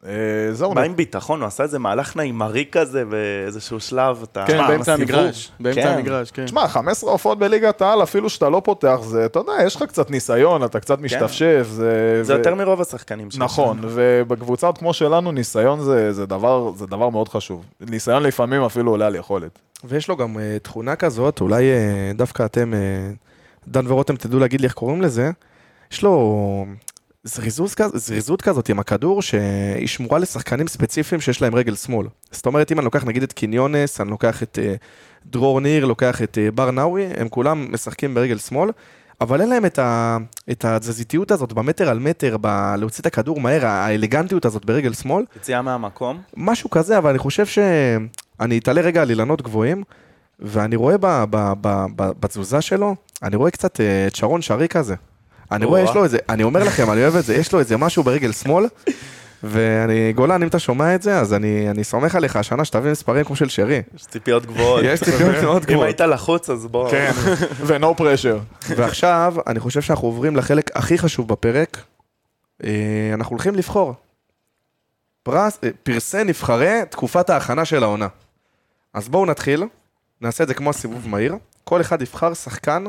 אה, זהו, בא עם ביטחון, הוא עשה איזה מהלך נעימרי כזה באיזשהו שלב. אתה- כן, מה, באמצע? המגרש. באמצע כן. המגרש, כן. תשמע, 15 הופעות בליגת העל, אפילו שאתה לא פותח, זה, אתה יודע, יש לך קצת ניסיון, אתה קצת משתפשף. זה, יותר מרוב השחקנים שלנו. נכון, ובקבוצות כמו שלנו, ניסיון זה, זה, דבר, זה דבר מאוד חשוב. ניסיון לפעמים אפילו עולה על יכולת. ויש לו גם uh, תכונה כזאת, אולי אה, דווקא אתם, דן ורותם, תדעו להגיד לי איך קוראים לזה, יש לו זריזות, כז, זריזות כזאת עם הכדור, שהיא שמורה לשחקנים ספציפיים שיש להם רגל שמאל. זאת אומרת, אם אני לוקח נגיד את קיניונס, אני לוקח את אה, דרור ניר, לוקח את אה, בר נאווי, הם כולם משחקים ברגל שמאל, אבל אין להם את, ה, את התזזיתיות הזאת במטר על מטר, ב, להוציא את הכדור מהר, האלגנטיות הזאת ברגל שמאל. יציאה מהמקום. משהו כזה, אבל אני חושב ש... אני אתעלה רגע על אילנות גבוהים, ואני רואה ב, ב, ב, ב, בתזוזה שלו, אני רואה קצת אה, את שרון שרי כזה. אני רואה. יש לו איזה, אני אומר לכם, אני אוהב את זה, יש לו איזה משהו ברגל שמאל, ואני, גולן, אם אתה שומע את זה, אז אני, אני סומך עליך השנה שתביא מספרים כמו של שרי. יש ציפיות גבוהות. יש ציפיות מאוד אם גבוהות. היית לחוץ, אז בוא. כן, ו-no pressure. ועכשיו, אני חושב שאנחנו עוברים לחלק הכי חשוב בפרק. אה, אנחנו הולכים לבחור. פרס, אה, פרסי נבחרי תקופת ההכנה של העונה. אז בואו נתחיל, נעשה את זה כמו הסיבוב מהיר. כל אחד יבחר שחקן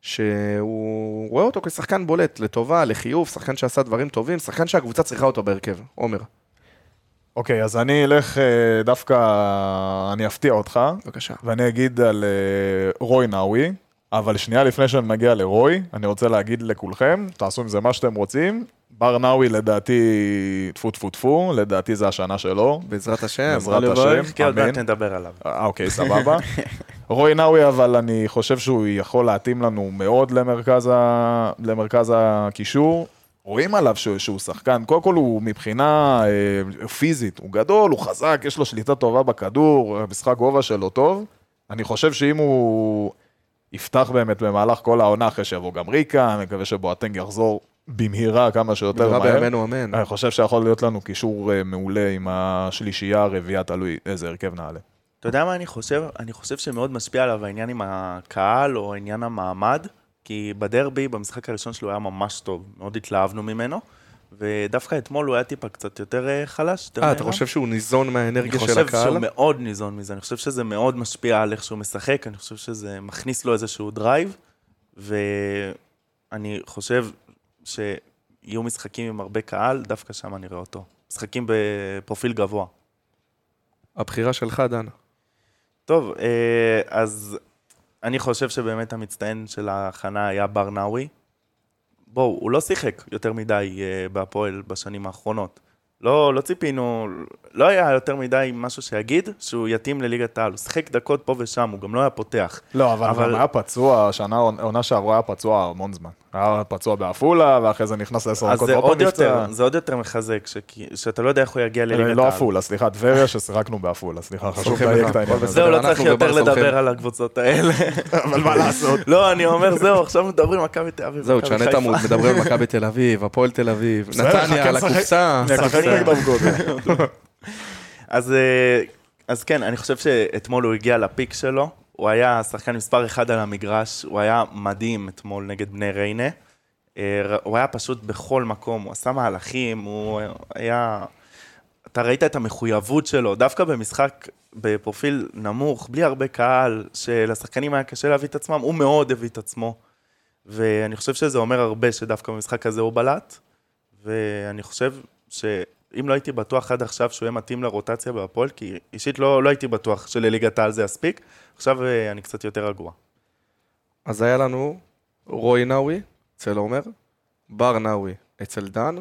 שהוא רואה אותו כשחקן בולט, לטובה, לחיוב, שחקן שעשה דברים טובים, שחקן שהקבוצה צריכה אותו בהרכב. עומר, אוקיי, אז אני אלך אה, דווקא, אני אפתיע אותך, בבקשה. ואני אגיד על אה, רוי נאווי, אבל שנייה לפני שאני מגיע לרוי, אני רוצה להגיד לכולכם, תעשו עם זה מה שאתם רוצים. בר נאווי לדעתי, טפו טפו טפו, לדעתי זה השנה שלו. בעזרת השם. בעזרת. השם, כי עוד אמן. מעט נדבר עליו. אה, אוקיי, סבבה. רוי נאווי, אבל אני חושב שהוא יכול להתאים לנו מאוד למרכז, ה... למרכז הקישור. רואים עליו שהוא, שהוא שחקן, קודם כל הוא מבחינה אה, פיזית, הוא גדול, הוא חזק, יש לו שליטה טובה בכדור, המשחק גובה שלו טוב. אני חושב שאם הוא יפתח באמת במהלך כל העונה, אחרי שיבוא גם ריקה, אני מקווה שבואטנג יחזור במהירה כמה שיותר במהרה מהר. בימינו אמן. אני חושב שיכול להיות לנו קישור אה, מעולה עם השלישייה, הרביעייה, תלוי איזה הרכב נעלה. אתה יודע מה אני חושב? אני חושב שמאוד משפיע עליו העניין עם הקהל או עניין המעמד, כי בדרבי, במשחק הראשון שלו היה ממש טוב, מאוד התלהבנו ממנו, ודווקא אתמול הוא היה טיפה קצת יותר אה, חלש. אה, אתה. חושב שהוא ניזון אני מהאנרגיה של חושב הקהל? שהוא מאוד ניזון מזה, אני חושב שזה מאוד משפיע על איך שהוא משחק, אני חושב שזה מכניס לו איזשהו drive, ואני חושב שיהיו משחקים עם הרבה קהל, דווקא שם אני רואה אותו. משחקים בפרופיל גבוה. הבחירה שלך, דן. טוב, אה, אז אני חושב שבאמת המצטיין של ההכנה היה בר נאווי. בואו, הוא לא שיחק יותר מדי אה, בהפועל בשנים האחרונות. לא, לא ציפינו, לא היה יותר מדי משהו שיגיד שהוא יתאים לליגת העל. הוא שיחק דקות פה ושם, הוא גם לא היה פותח. לא, אבל, אבל- אבל... היה פצוע, השנה, העונה שעברה היה פצוע המון זמן. היה פצוע בעפולה, ואחרי זה נכנס לעשר אז דקות עוד פעם יותר, נפצע. זה עוד יותר מחזק, שאתה לא יודע איך הוא יגיע לליגת העל. לא עפולה, סליחה, טבריה ששיחקנו בעפולה, סליחה, חשוב לדייק לך, את העניין הזה. זהו, לא צריך יותר. לדבר על הקבוצות האלה. אבל מה לעשות? לא, אני אומר, זהו, עכשיו מדברים מכבי תל אביב. זהו, תשנה את. עמוד, מדברים על מכבי תל אביב, הפועל תל אביב, נתניה על. הקופסה. אה, אז כן, אני חושב שאתמול הוא הגיע לפיק שלו, הוא היה שחקן מספר אחד על המגרש, הוא היה מדהים אתמול נגד בני ריינה. אה, הוא היה פשוט בכל מקום, הוא עשה מהלכים, הוא היה... אתה ראית את המחויבות שלו, דווקא במשחק בפרופיל נמוך, בלי הרבה קהל, שלשחקנים היה קשה להביא את עצמם, הוא מאוד הביא את עצמו. ואני חושב שזה אומר הרבה שדווקא במשחק הזה הוא בלט, ואני חושב שאם לא הייתי בטוח עד עכשיו שהוא יהיה מתאים לרוטציה בהפועל, כי אישית לא, לא הייתי בטוח שלליגת העל זה יספיק, עכשיו אה, אני קצת יותר רגוע. אז היה לנו רוי נאווי אצל עומר, בר נאווי אצל דן,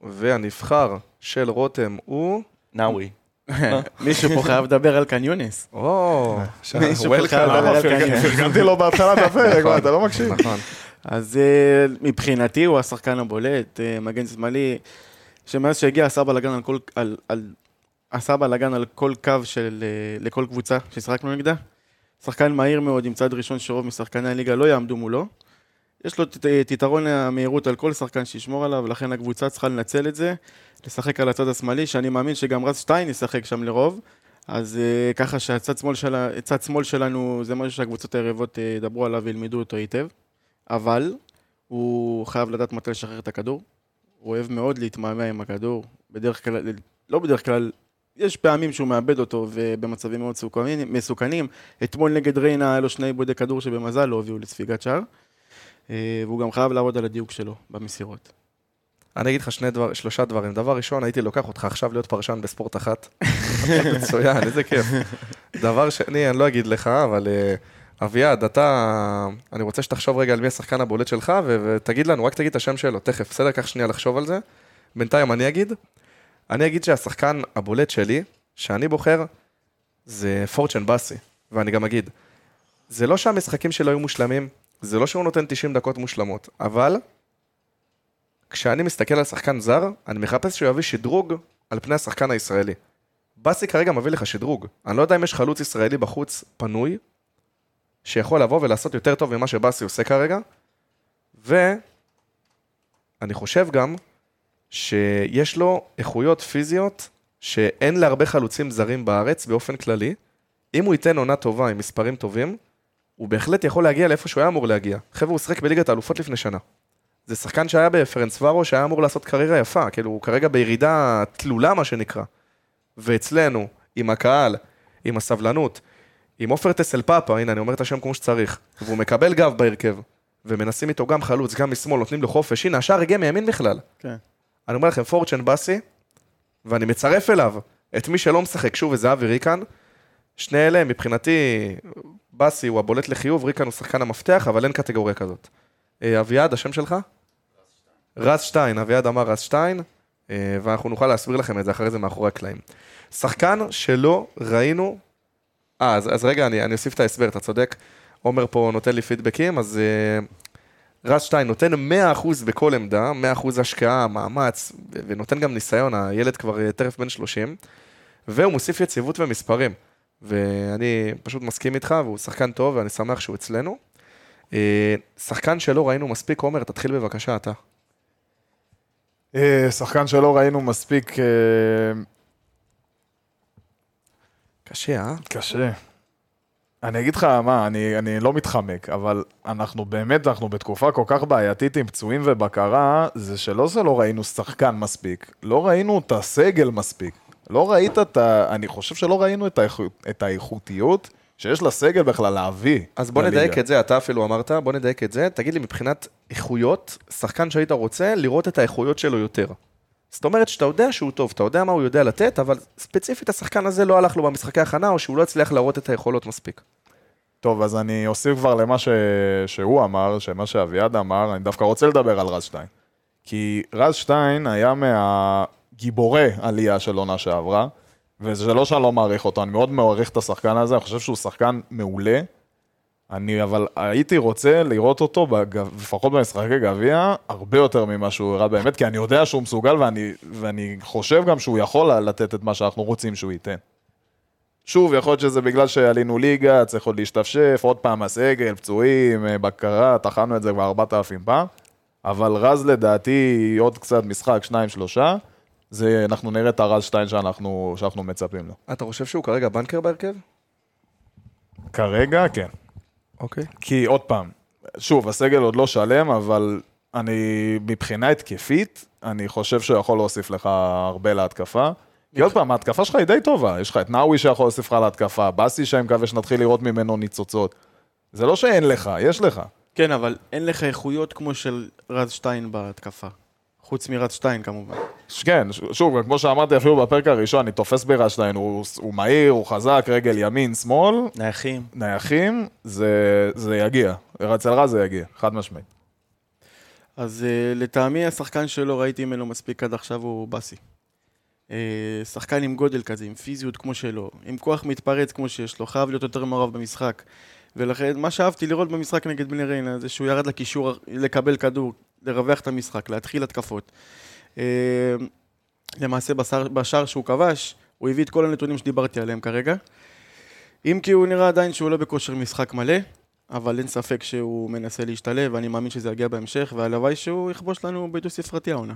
והנבחר של רותם הוא... נאווי. מישהו פה חייב לדבר על קניונס. או, מישהו פה חייב. לדבר על קניונס. פרגנתי לו בהתחלת הפרק, מה, אתה לא מקשיב? נכון. אז אה, מבחינתי הוא השחקן הבולט, אה, מגן שמאלי, שמאז שהגיע עשה בלאגן על כל, על, על, עשה בלאגן על כל קו של, אה, לכל קבוצה ששיחקנו נגדה. שחקן מהיר מאוד עם צד ראשון שרוב משחקני הליגה לא יעמדו מולו. יש לו את יתרון המהירות על כל שחקן שישמור עליו, ולכן הקבוצה צריכה לנצל את זה, לשחק על הצד השמאלי, שאני מאמין שגם רז שטיין ישחק שם לרוב. אז uh, ככה שהצד שמאל, צד שמאל שלנו זה משהו שהקבוצות היריבות uh, ידברו עליו וילמדו אותו היטב. אבל הוא חייב לדעת מתי לשחרר את הכדור. הוא אוהב מאוד להתמהמה עם הכדור. בדרך כלל, לא בדרך כלל, יש פעמים שהוא מאבד אותו ובמצבים מאוד מסוכנים. מסוכנים. אתמול נגד ריינה היה לו שני עיבודי כדור שבמזל לא הביאו לספיגת שער. אה, והוא גם חייב לעבוד על הדיוק שלו במסירות. אני אגיד לך שני דבר, שלושה דברים. דבר ראשון, הייתי לוקח אותך עכשיו להיות פרשן בספורט אחת. מצוין, איזה כיף. דבר שני, אני לא אגיד לך, אבל אה, אביעד, אתה... אני רוצה שתחשוב רגע על מי השחקן הבולט שלך, ו- ותגיד לנו, רק תגיד את השם שלו, תכף, בסדר? קח שנייה לחשוב על זה. בינתיים אני אגיד. אני אגיד שהשחקן הבולט שלי, שאני בוחר, זה פורצ'ן באסי. ואני גם אגיד, זה לא שהמשחקים שלו היו מושלמים, זה לא שהוא נותן 90 דקות מושלמות, אבל כשאני מסתכל על שחקן זר, אני מחפש שהוא יביא שדרוג על פני השחקן הישראלי. באסי כרגע מביא לך שדרוג. אני לא יודע אם יש חלוץ ישראלי בחוץ פנוי, שיכול לבוא ולעשות יותר טוב ממה שבאסי עושה כרגע, ואני חושב גם שיש לו איכויות פיזיות שאין להרבה חלוצים זרים בארץ באופן כללי. אם הוא ייתן עונה טובה עם מספרים טובים, הוא בהחלט יכול להגיע לאיפה שהוא היה אמור להגיע. חבר'ה, הוא שיחק בליגת האלופות לפני שנה. זה שחקן שהיה בפרנס ורו, שהיה אמור לעשות קריירה יפה, כאילו הוא כרגע בירידה תלולה, מה שנקרא. ואצלנו, עם הקהל, עם הסבלנות, עם עופר טסל פאפה, הנה אני אומר את השם כמו שצריך, והוא מקבל גב בהרכב, ומנסים איתו גם חלוץ, גם משמאל, נותנים לו חופש, הנה השער הגיע מימין בכלל. כן. אני אומר לכם, פורצ'ן באסי, ואני מצרף אליו את מי שלא משחק, שוב, וזה אבי ריקן. שני אלה, מבחינתי, באסי הוא הבולט לחיוב, ריקן הוא שחקן המפתח, אבל אין קטגוריה כזאת. אה, אביעד, השם שלך? רז שטיין, אביעד אמר רז שטיין, אה, ואנחנו נוכל להסביר לכם את זה אחרי זה מאחורי הקלעים. שחקן שלא ראינו... אה, אז, אז רגע, אני, אני אוסיף את ההסבר, אתה צודק. עומר פה נותן לי פידבקים, אז אה, רז שטיין נותן 100% בכל עמדה, 100% השקעה, מאמץ, ונותן גם ניסיון, הילד כבר אה, טרף בן 30, והוא מוסיף יציבות ומספרים. ואני פשוט מסכים איתך, והוא שחקן טוב, ואני שמח שהוא אצלנו. אה, שחקן שלא ראינו מספיק, עומר, תתחיל בבקשה אתה. אה, שחקן שלא ראינו מספיק אה, קשה, אה? קשה. אני אגיד לך מה, אני, אני לא מתחמק, אבל אנחנו באמת, אנחנו בתקופה כל כך בעייתית עם פצועים ובקרה, זה שלא זה לא ראינו שחקן מספיק, לא ראינו את הסגל מספיק. לא ראית את ה... אני חושב שלא ראינו את, האיכות, את האיכותיות שיש לסגל בכלל להביא. אז בוא לליגה. נדייק את זה, אתה אפילו אמרת, בוא נדייק את זה. תגיד לי, מבחינת איכויות, שחקן שהיית רוצה לראות את האיכויות שלו יותר. זאת אומרת שאתה יודע שהוא טוב, אתה יודע מה הוא יודע לתת, אבל ספציפית השחקן הזה לא הלך לו במשחקי הכנה, או שהוא לא הצליח להראות את היכולות מספיק. טוב, אז אני אוסיף כבר למה ש... שהוא אמר, שמה שאביעד אמר, אני דווקא רוצה לדבר על רז שטיין. כי רז שטיין היה מהגיבורי עלייה של עונה שעברה, וזה לא שאני לא מעריך אותו, אני מאוד מעריך את השחקן הזה, אני חושב שהוא שחקן מעולה. אני אבל הייתי רוצה לראות אותו, בג... לפחות במשחקי גביע, הרבה יותר ממה שהוא הראה באמת, כי אני יודע שהוא מסוגל ואני, ואני חושב גם שהוא יכול לתת את מה שאנחנו רוצים שהוא ייתן. שוב, יכול להיות שזה בגלל שעלינו ליגה, צריך עוד להשתפשף, עוד פעם הסגל, פצועים, אה, בקרה, טחנו את זה כבר 4,000 פעם, אבל רז לדעתי, עוד קצת משחק, שניים, שלושה, זה, אנחנו נראה את הרז שטיין שאנחנו, שאנחנו מצפים לו. אתה חושב שהוא כרגע בנקר בהרכב? כרגע, כן. אוקיי. כי עוד פעם, שוב, הסגל עוד לא שלם, אבל אני, מבחינה התקפית, אני חושב שהוא יכול להוסיף לך הרבה להתקפה. כי עוד פעם, ההתקפה שלך היא די טובה, יש לך את נאווי שיכול להוסיף לך להתקפה, באסי שאני מקווה שנתחיל לראות ממנו ניצוצות. זה לא שאין לך, יש לך. כן, אבל אין לך איכויות כמו של רז שטיין בהתקפה. חוץ מרז שטיין כמובן. ש- כן, שוב, כמו שאמרתי אפילו בפרק הראשון, אני תופס ברשטיין, הוא, הוא מהיר, הוא חזק, רגל ימין, שמאל, נייחים. נייחים, זה, זה יגיע. אצל רז זה יגיע, חד משמעית. אז uh, לטעמי השחקן שלא ראיתי ממנו מספיק עד עכשיו הוא באסי. Uh, שחקן עם גודל כזה, עם פיזיות כמו שלו, עם כוח מתפרץ כמו שיש לו, חייב להיות יותר מעורב במשחק. ולכן, מה שאהבתי לראות במשחק נגד בני ריינה זה שהוא ירד לקישור לקבל כדור, לרווח את המשחק, להתחיל התקפות. אה, למעשה בשער, בשער שהוא כבש, הוא הביא את כל הנתונים שדיברתי עליהם כרגע. אם כי הוא נראה עדיין שהוא לא בכושר משחק מלא, אבל אין ספק שהוא מנסה להשתלב, ואני מאמין שזה יגיע בהמשך, והלוואי שהוא יכבוש לנו בדו ספרתי העונה.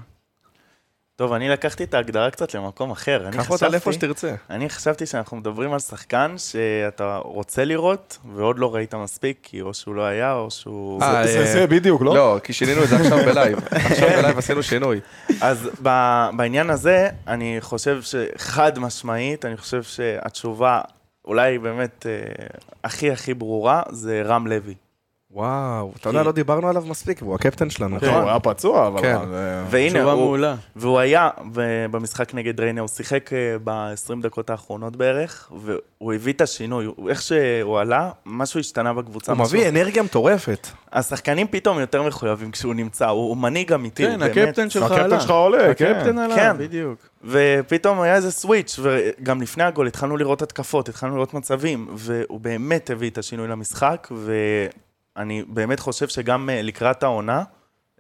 טוב, אני לקחתי את ההגדרה קצת למקום אחר. אני קח אותה לאיפה שתרצה. אני חשבתי שאנחנו מדברים על שחקן שאתה רוצה לראות, ועוד לא ראית מספיק, כי או שהוא לא היה, או שהוא... אה, זה, זה בדיוק, לא? לא, כי שינינו את זה עכשיו ב live. עכשיו ב live עשינו שינוי. אז בעניין הזה, אני חושב שחד משמעית, אני חושב שהתשובה אולי באמת אה, הכי הכי ברורה, זה רם לוי. וואו, אתה יודע, לא דיברנו עליו מספיק, והוא הקפטן שלנו. נכון, הוא היה פצוע, אבל... כן. זה- והנה, תשובה הוא, מעולה. והוא היה במשחק נגד ריינה, הוא שיחק ב-20 דקות האחרונות בערך, והוא הביא את השינוי. איך שהוא עלה, משהו השתנה בקבוצה. הוא מביא אנרגיה מטורפת. השחקנים פתאום יותר מחויבים כשהוא נמצא, הוא, הוא מנהיג אמיתי, כן. הקפטן שלך עלה. הקפטן שלך עולה, כן. הקפטן עלה, כן. בדיוק. ופתאום היה איזה סוויץ', וגם לפני הגול התחלנו לראות התקפות, התחלנו לראות מצבים, והוא באמת הביא את השינוי למשחק, אני באמת חושב שגם אה, לקראת העונה,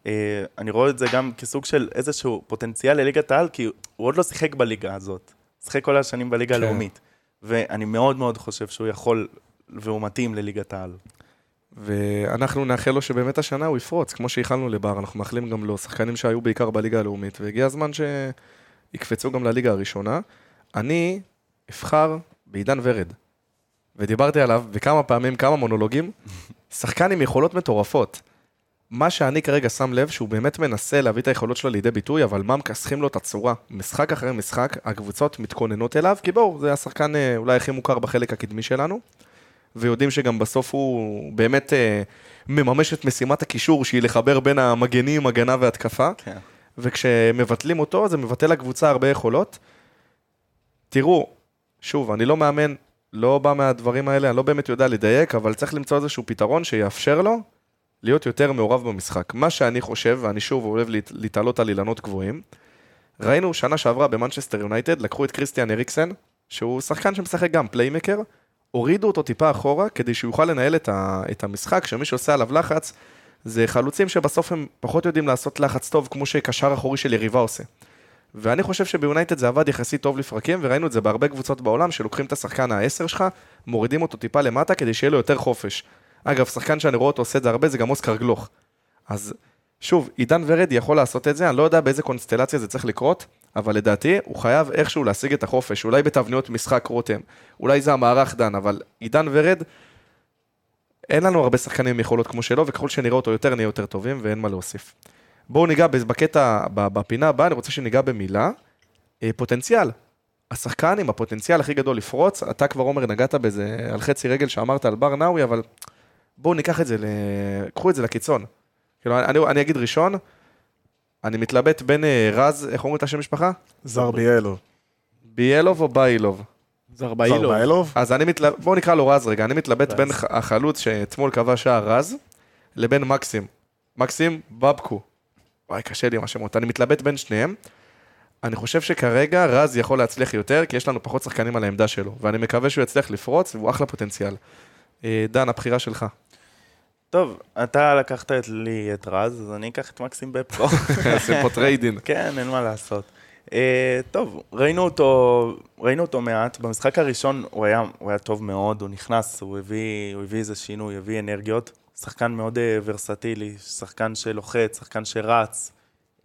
אה, אני רואה את זה גם כסוג של איזשהו פוטנציאל לליגת העל, כי הוא עוד לא שיחק בליגה הזאת. שיחק כל השנים בליגה כן. הלאומית. ואני מאוד מאוד חושב שהוא יכול והוא מתאים לליגת העל. ואנחנו נאחל לו שבאמת השנה הוא יפרוץ, כמו שאיחלנו לבר, אנחנו מאחלים גם לו, שחקנים שהיו בעיקר בליגה הלאומית, והגיע הזמן שיקפצו גם לליגה הראשונה. אני אבחר בעידן ורד, ודיברתי עליו בכמה פעמים, כמה מונולוגים, שחקן עם יכולות מטורפות. מה שאני כרגע שם לב, שהוא באמת מנסה להביא את היכולות שלו לידי ביטוי, אבל מה מכסחים לו את הצורה? משחק אחרי משחק, הקבוצות מתכוננות אליו, כי בואו, זה השחקן אה, אולי הכי מוכר בחלק הקדמי שלנו. ויודעים שגם בסוף הוא באמת אה, מממש את משימת הקישור, שהיא לחבר בין המגנים, הגנה והתקפה. כן. וכשמבטלים אותו, זה מבטל לקבוצה הרבה יכולות. תראו, שוב, אני לא מאמן, לא בא מהדברים האלה, אני לא באמת יודע לדייק, אבל צריך למצוא איזשהו פתרון שיאפשר לו להיות יותר מעורב במשחק. מה שאני חושב, ואני שוב אוהב להת- להתעלות על אילנות גבוהים, ראינו שנה שעברה במנצ'סטר יונייטד, לקחו את קריסטיאן אריקסן, שהוא שחקן שמשחק גם פליימקר, הורידו אותו טיפה אחורה כדי שהוא יוכל לנהל את, ה, את המשחק, שמי שעושה עליו לחץ זה חלוצים שבסוף הם פחות יודעים לעשות לחץ טוב כמו שקשר אחורי של יריבה עושה. ואני חושב שביונייטד זה עבד יחסית טוב לפרקים, וראינו את זה בהרבה קבוצות בעולם, שלוקחים את השחקן העשר שלך, מורידים אותו טיפה למטה כדי שיהיה לו יותר חופש. אגב, שחקן שאני רואה אותו עושה את זה הרבה, זה גם אוסקר גלוך. אז שוב, עידן ורד יכול לעשות את זה, אני לא יודע באיזה קונסטלציה זה צריך לקרות, אבל לדעתי הוא חייב איכשהו להשיג את החופש, אולי בתבניות משחק רותם, אולי זה המערך דן, אבל עידן ורד, אין לנו הרבה שחקנים עם יכולות כמו שלו, וככל שנראה אותו יותר, נהיה יותר טובים, ואין מה להוסיף. בואו ניגע בקטע, ב- בפינה הבאה, אני רוצה שניגע במילה, אה, פוטנציאל. השחקן עם הפוטנציאל הכי גדול לפרוץ, אתה כבר עומר נגעת בזה על חצי רגל שאמרת על בר נאווי, אבל בואו ניקח את זה, ל... קחו את זה לקיצון. כאילו, אני, אני אגיד ראשון, אני מתלבט בין אה, רז, איך אומרים את השם משפחה? זרביאלו. ביאלוב או באילוב? זרבאילו. זרביאלוב? אז אני מתלבט, בואו נקרא לו רז רגע, אני מתלבט. בין החלוץ שאתמול כבש שער רז, לבין מקסים. מקסים בבקו. וואי, קשה לי עם השמות. אני מתלבט בין שניהם. אני חושב שכרגע רז יכול להצליח יותר, כי יש לנו פחות שחקנים על העמדה שלו, ואני מקווה שהוא יצליח לפרוץ, והוא אחלה פוטנציאל. אה, דן, הבחירה שלך. טוב, אתה לקחת את לי את רז, אז אני אקח את מקסים בפרו. עושים פה trade-in. כן, אין מה לעשות. אה, טוב, ראינו אותו, ראינו אותו מעט. במשחק הראשון הוא היה, הוא היה טוב מאוד, הוא נכנס, הוא הביא, הוא הביא איזה שינוי, הביא אנרגיות. שחקן מאוד אה, ורסטילי, שחקן שלוחץ, שחקן שרץ. אה,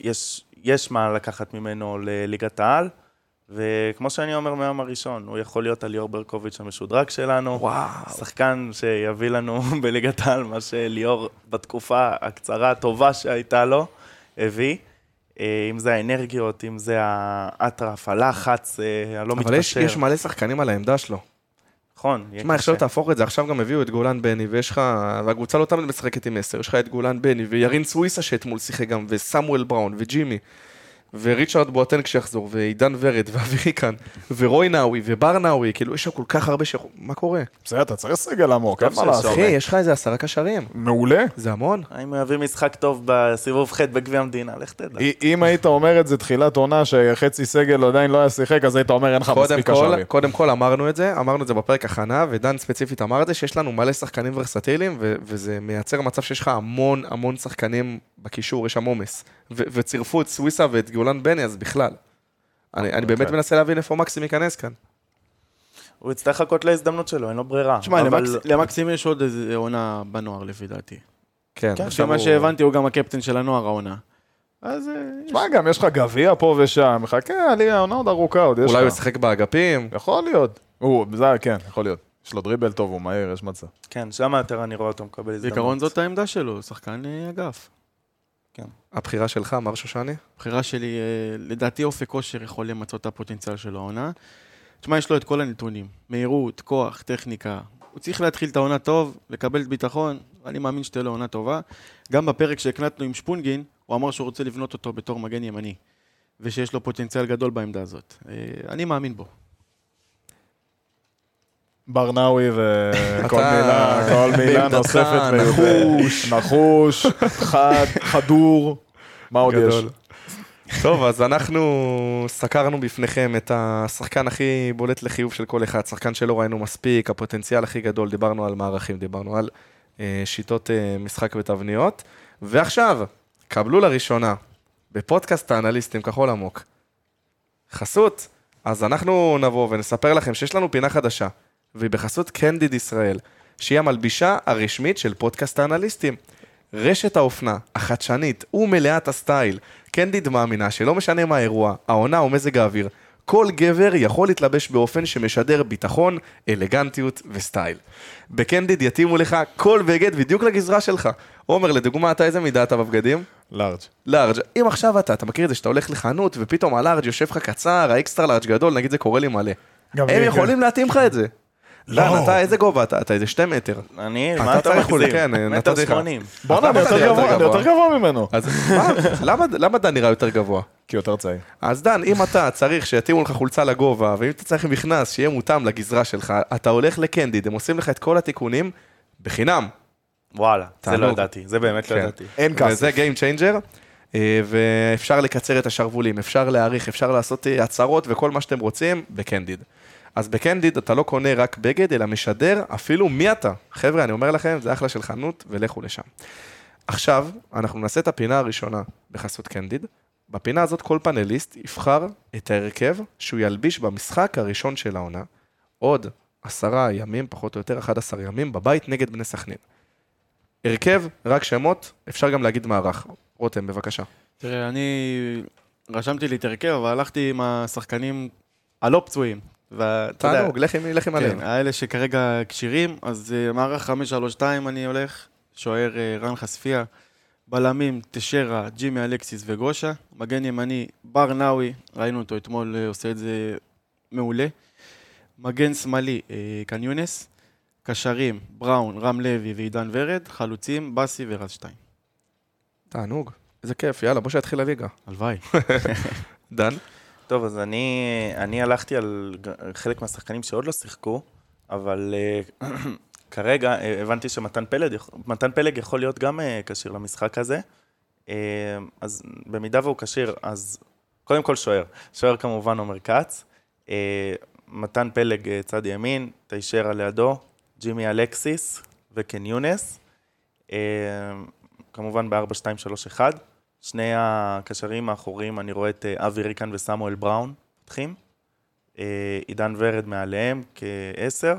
יש, יש מה לקחת ממנו לליגת העל, וכמו שאני אומר מהיום הראשון, הוא יכול להיות הליאור ברקוביץ' המשודרג שלנו. וואו. שחקן שיביא לנו בליגת העל מה שליאור בתקופה הקצרה הטובה שהייתה לו, הביא. אה, אם זה האנרגיות, אם זה האטרף, הלחץ, אה, הלא אבל יש, מתפשר. יש מלא שחקנים על העמדה שלו. נכון, קשה. שלא תהפוך את זה, עכשיו גם הביאו את גולן בני, ויש לך, והקבוצה לא תמיד משחקת עם עשר, יש לך את גולן בני, וירין סוויסה שאתמול שיחק גם, וסמואל בראון, וג'ימי, וריצ'רד בואטן כשיחזור, ועידן ורד, ואבירי כאן, ורוי נאווי, ובר נאווי, כאילו, יש שם כל כך הרבה ש... מה קורה? בסדר, אתה צריך סגל עמוק, אין מה לעשות. אחי, יש לך איזה עשרה קשרים. מעולה. זה המון. אם הוא יביא משחק טוב בסיבוב ח' בגביע המדינה, לך תדע. אם היית אומר את זה תחילת עונה, שחצי סגל עדיין לא היה שיחק, אז היית אומר אין לך מספיק קשרים. קודם כל אמרנו את זה, אמרנו את זה בפרק הכנה, ודן ספציפית אמר את זה, שיש לנו מלא שחקנים ורסטיליים, ו- וזה מייצר מצב שיש לך המון המון שחקנים בקישור, יש שם עומס. וצירפו את סוויסה ואת גולן בני, אז בכלל. אני, אני באמת אוקיי. מנסה להבין איפה מקסים ייכנס כאן. הוא יצטרך לחכות להזדמנות שלו, אין לו ברירה. תשמע, אבל- למקס- למקסים יש עוד איזה עונה בנוער לפי דעתי. כן, כן, לפי עכשיו מה הוא- שהבנתי, הוא גם הקפטן של הנוער העונה. אז אה, יש- תשמע, גם יש לך גביע פה ושם, מחכה, עלייה, העונה עוד ארוכה, עוד יש לך. אולי הוא ישחק באגפים. יכול להיות. הוא, זה, כן, יכול להיות. יש לו דריבל טוב, הוא מהיר, יש מצב. כן, שם יותר אני רואה אותו מקבל הזדמנות. בעיקרון זאת העמדה שלו, שחקן אה, אגף. הבחירה שלך, מר שושני? הבחירה שלי, אה, לדעתי אופק כושר יכול למצות את הפוטנציאל שלו העונה. תשמע, יש לו את כל הנתונים. מהירות, כוח, טכניקה. הוא צריך להתחיל את העונה טוב, לקבל את ביטחון, אני מאמין שתהיה לו עונה טובה. גם בפרק שהקלטנו עם שפונגין, הוא אמר שהוא רוצה לבנות אותו בתור מגן ימני, ושיש לו פוטנציאל גדול בעמדה הזאת. אה, אני מאמין בו. ברנאווי וכל מילה, כל מילה נוספת. נחוש. נחוש, חד, חדור. מה עוד יש? טוב, אז אנחנו סקרנו בפניכם את השחקן הכי בולט לחיוב של כל אחד, שחקן שלא ראינו מספיק, הפוטנציאל הכי גדול, דיברנו על מערכים, דיברנו על אה, שיטות אה, משחק ותבניות. ועכשיו, קבלו לראשונה, בפודקאסט האנליסטים כחול עמוק, חסות. אז אנחנו נבוא ונספר לכם שיש לנו פינה חדשה, והיא בחסות קנדיד ישראל, שהיא המלבישה הרשמית של פודקאסט האנליסטים. רשת האופנה, החדשנית ומלאת הסטייל, קנדיד מאמינה שלא משנה מה האירוע, העונה או מזג האוויר, כל גבר יכול להתלבש באופן שמשדר ביטחון, אלגנטיות וסטייל. בקנדיד יתאימו לך כל בגד בדיוק לגזרה שלך. עומר, לדוגמה, אתה איזה מידה אתה בבגדים? לארג'. לארג'. אם עכשיו אתה, אתה מכיר את זה שאתה הולך לחנות ופתאום הלארג' יושב לך קצר, האקסטרה לארג' גדול, נגיד זה קורה לי מלא. הם לי, יכולים להתאים לך את זה. דן, אתה איזה גובה אתה? אתה איזה שתי מטר. אני, אתה מה אתה מגזים? כן, נתתי לך. שמונים. בואנה, אני יותר גבוה, יותר אני יותר גבוה? גבוה ממנו. אז מה, למה, למה דן נראה יותר גבוה? כי יותר צעיר. אז דן, אם אתה צריך שיתאימו לך חולצה לגובה, ואם אתה צריך מכנס שיהיה מותאם לגזרה שלך, אתה הולך לקנדיד, הם עושים לך את כל התיקונים בחינם. וואלה, זה לא. ידעתי, זה באמת לא כן. ידעתי. אין כסף. וזה Game Changer, אה, ואפשר לקצר את השרוולים, אפשר להאריך, אפשר לעשות אה, הצהרות וכל מה שאתם רוצים בקנדיד. אז בקנדיד אתה לא קונה רק בגד, אלא משדר אפילו מי אתה. חבר'ה, אני אומר לכם, זה אחלה של חנות, ולכו לשם. עכשיו, אנחנו נעשה את הפינה הראשונה בחסות קנדיד. בפינה הזאת כל פאנליסט יבחר את ההרכב שהוא ילביש במשחק הראשון של העונה, עוד עשרה ימים, פחות או יותר 11 ימים, בבית נגד בני סכנין. הרכב, רק שמות, אפשר גם להגיד מערך. רותם, בבקשה. תראה, אני רשמתי לי את הרכב, אבל הלכתי עם השחקנים הלא פצועים. ואתה יודע, תענוג, לך עם הלב. האלה שכרגע כשירים, אז אה, מערך 532 אני הולך, שוער אה, רן חשפיה, בלמים תשרה, ג'ימי אלקסיס וגושה, מגן ימני בר נאווי, ראינו אותו אתמול אה, עושה את זה מעולה, מגן שמאלי קניונס, קשרים בראון, רם לוי ועידן ורד, חלוצים באסי ורז שטיין. תענוג, איזה כיף, יאללה, בוא שיתחיל הליגה. הלוואי. דן? טוב, אז אני, אני הלכתי על חלק מהשחקנים שעוד לא שיחקו, אבל uh, כרגע uh, הבנתי שמתן פלג, מתן פלג יכול להיות גם uh, כשיר למשחק הזה. אז במידה והוא כשיר, אז קודם כל שוער. שוער כמובן עומר כץ. מתן פלג צד ימין, תיישרה לידו, ג'ימי אלקסיס וקן יונס. Uh, כמובן ב-4-2-3-1. שני הקשרים האחוריים, אני רואה את אה, אבי ריקן וסמואל בראון פותחים. אה, עידן ורד מעליהם כעשר,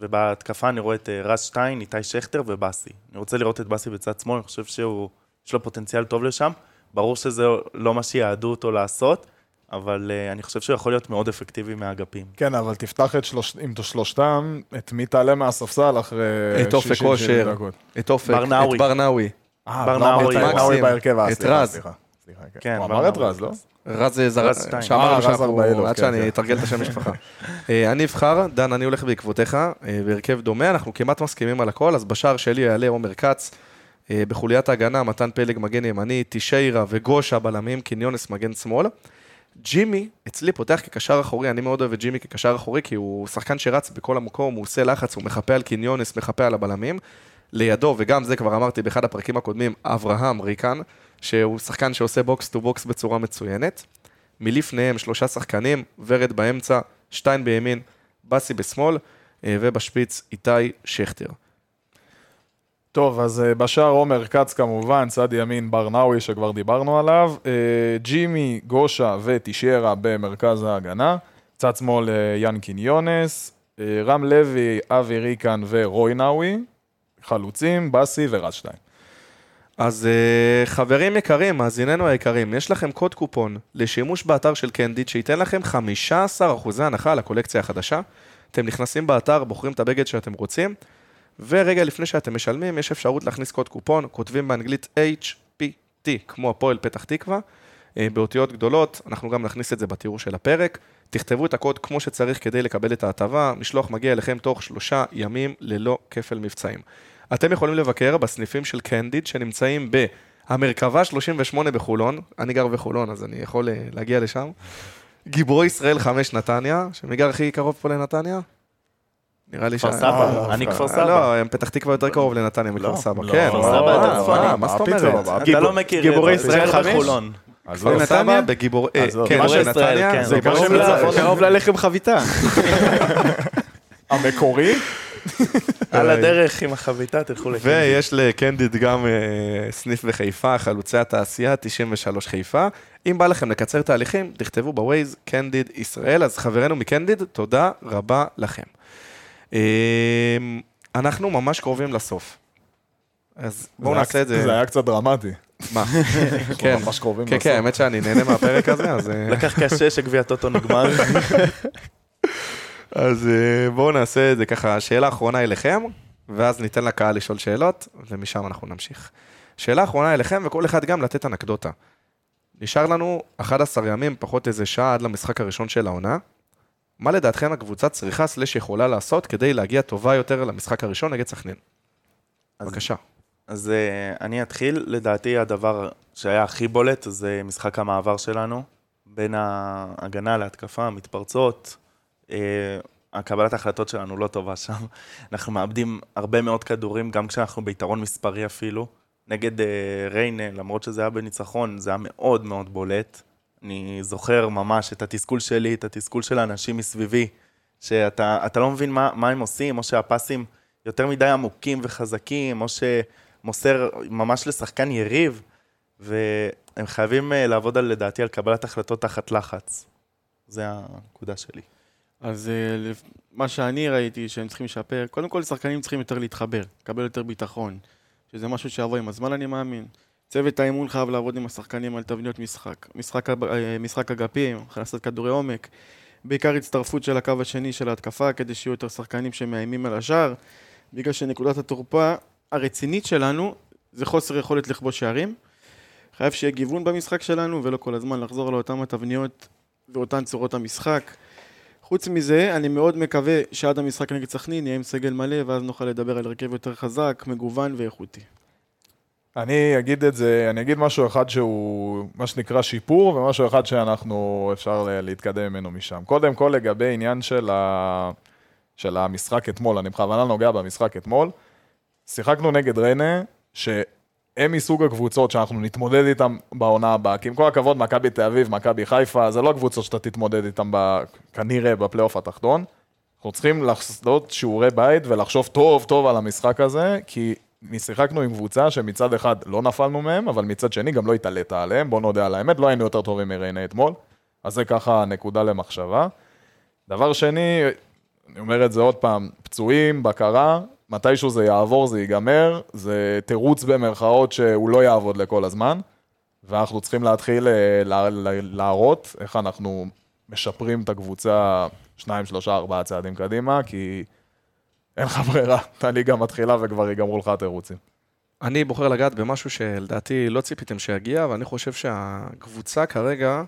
ובהתקפה אני רואה את אה, רז שטיין, איתי שכטר ובאסי. אני רוצה לראות את באסי בצד שמאל, אני חושב שהוא, יש לו פוטנציאל טוב לשם. ברור שזה לא מה שיעדו אותו לעשות, אבל אני חושב שהוא יכול להיות מאוד אפקטיבי מהאגפים. כן, אבל תפתח את שלוש... עם שלושתם, את מי תעלה מהספסל אחרי את אופק 60 אושר, דקות. את אופק, ברנאווי. את ברנאווי. אה, בר מקסים. בהרכב, אה, את רז. סליחה, כן, כן. הוא אמר את. רז, לא? רז זר... רז. שאמרנו אה, שאנחנו... עד כן, שאני כן. אתרגל את השם משפחה. אה, אני אבחר, דן, אני הולך בעקבותיך, אה, בהרכב דומה, אנחנו כמעט מסכימים על הכל, אז בשער שלי יעלה עומר כץ, אה, בחוליית ההגנה, מתן פלג מגן ימני, תשיירה וגושה בלמים, קניונס מגן שמאל. ג'ימי אצלי פותח כקשר אחורי, אני מאוד אוהב את ג'ימי כקשר אחורי, כי הוא שחקן שרץ בכל המקום, הוא עושה לחץ, הוא מחפה על קניונס, מחפה על הבלמים. לידו, וגם זה כבר אמרתי באחד הפרקים הקודמים, אברהם ריקן, שהוא שחקן שעושה box to box בצורה מצוינת. מלפניהם שלושה שחקנים, ורד באמצע, שטיין בימין, באסי בשמאל, אה, ובשפיץ איתי שכטר. טוב, אז אה, בשער עומר כץ כמובן, צד ימין ברנאווי שכבר דיברנו עליו, אה, ג'ימי, גושה ותשיירה במרכז ההגנה, צד שמאל יאן קיניונס, אה, רם לוי, אבי ריקן ורוי נאווי, חלוצים, באסי ורז שטיין. אז אה, חברים יקרים, מאזיננו היקרים, יש לכם קוד קופון לשימוש באתר של קנדיד שייתן לכם 15% הנחה על הקולקציה החדשה. אתם נכנסים באתר, בוחרים את הבגד שאתם רוצים, ורגע לפני שאתם משלמים, יש אפשרות להכניס קוד קופון, כותבים באנגלית HPT, כמו הפועל פתח תקווה, אה, באותיות גדולות, אנחנו גם נכניס את זה בתיאור של הפרק. תכתבו את הקוד כמו שצריך כדי לקבל את ההטבה, משלוח מגיע אליכם תוך שלושה ימים ללא כפל מבצעים. אתם יכולים לבקר בסניפים של קנדיד שנמצאים בהמרכבה 38 בחולון, אני גר בחולון אז אני יכול אה, להגיע לשם. גיבורי ישראל 5 נתניה, שמי גר הכי קרוב פה לנתניה? נראה לי כפר ש- סבא, אה, אני אה, כפר אה, סבא. לא, פתח תקווה יותר קרוב לנתניה מכפר סבא. לא, כן, כפר מה- סבא יותר צפוני. מה זאת? אומרת? אתה לא מכיר, גיבורי ישראל? בחולון. אז כפר לא, סבא נתניה? בגיבור... אה, עזוב. כן, נתניה, כן, זה. לצפון. קרוב ללחם חביתה. המקורי, על הדרך עם החביתה, תלכו לקנדיד. ויש לקנדיד גם אה, סניף בחיפה, חלוצי התעשייה, 93 חיפה. אם בא לכם לקצר תהליכים, תכתבו בווייז קנדיד ישראל. אז חברינו מקנדיד, תודה רבה לכם. אה, אנחנו ממש קרובים לסוף. אז בואו נעשה את זה. זה היה קצת דרמטי. מה? כן, ממש קרובים כן. כן, האמת שאני נהנה מהפרק הזה, אז... אה, לקח קשה שגביע הטוטו נגמר. אז אה, בואו נעשה את זה ככה, שאלה אחרונה אליכם, ואז ניתן לקהל לשאול שאלות, ומשם אנחנו נמשיך. שאלה אחרונה אליכם, וכל אחד גם לתת אנקדוטה. נשאר לנו 11 ימים, פחות איזה שעה עד למשחק הראשון של העונה. מה לדעתכם הקבוצה צריכה סלש יכולה לעשות כדי להגיע טובה יותר למשחק הראשון נגד סכנין? אז- בבקשה. אז אה, אני אתחיל, לדעתי הדבר שהיה הכי בולט זה משחק המעבר שלנו, בין ההגנה להתקפה, המתפרצות. אה, הקבלת ההחלטות שלנו לא טובה שם. אנחנו מאבדים הרבה מאוד כדורים, גם כשאנחנו ביתרון מספרי אפילו. נגד אה, ריינה, למרות שזה היה בניצחון, זה היה מאוד מאוד בולט. אני זוכר ממש את התסכול שלי, את התסכול של האנשים מסביבי, שאתה אתה לא מבין מה, מה הם עושים, או שהפסים יותר מדי עמוקים וחזקים, או שמוסר ממש לשחקן יריב, והם חייבים אה, לעבוד, על, לדעתי, על קבלת החלטות תחת לחץ. זה הנקודה שלי. אז אה, מה שאני ראיתי שהם צריכים לשפר, קודם כל שחקנים צריכים יותר להתחבר, לקבל יותר ביטחון, שזה משהו שיבוא עם הזמן אני מאמין. צוות האימון חייב לעבוד עם השחקנים על תבניות משחק. משחק, אה, משחק אגפים, הכנסת כדורי עומק, בעיקר הצטרפות של הקו השני של ההתקפה, כדי שיהיו יותר שחקנים שמאיימים על השער, בגלל שנקודת התורפה הרצינית שלנו זה חוסר יכולת לכבוש שערים. חייב שיהיה גיוון במשחק שלנו, ולא כל הזמן לחזור על אותן התבניות ואותן צורות המשחק. חוץ מזה, אני מאוד מקווה שעד המשחק נגד סכנין נהיה עם סגל מלא, ואז נוכל לדבר על הרכב יותר חזק, מגוון ואיכותי. אני אגיד את זה, אני אגיד משהו אחד שהוא מה שנקרא שיפור, ומשהו אחד שאנחנו, אפשר להתקדם ממנו משם. קודם כל לגבי עניין של, ה... של המשחק אתמול, אני בכוונה נוגע במשחק אתמול. שיחקנו נגד ריינה, שהם מסוג הקבוצות שאנחנו נתמודד איתם בעונה הבאה. כי עם כל הכבוד, מכבי תל אביב, מכבי חיפה, זה לא הקבוצות שאתה תתמודד איתם. כנראה בפלייאוף התחתון. אנחנו צריכים לעשות שיעורי בית ולחשוב טוב טוב על המשחק הזה, כי שיחקנו עם קבוצה שמצד אחד לא נפלנו מהם, אבל מצד שני גם לא התעלית עליהם, בוא נודה על האמת, לא היינו יותר טובים מריינה אתמול, אז זה ככה נקודה למחשבה. דבר שני, אני אומר את זה עוד פעם, פצועים, בקרה, מתישהו זה יעבור, זה ייגמר, זה תירוץ במרכאות שהוא לא יעבוד לכל הזמן, ואנחנו צריכים להתחיל אה, לה- לה- להראות איך אנחנו משפרים את הקבוצה שניים, שלושה, ארבעה צעדים קדימה, כי אין לך ברירה, הליגה מתחילה וכבר ייגמרו לך התירוצים. אני בוחר לגעת במשהו שלדעתי לא ציפיתם שיגיע, ואני חושב שהקבוצה כרגע,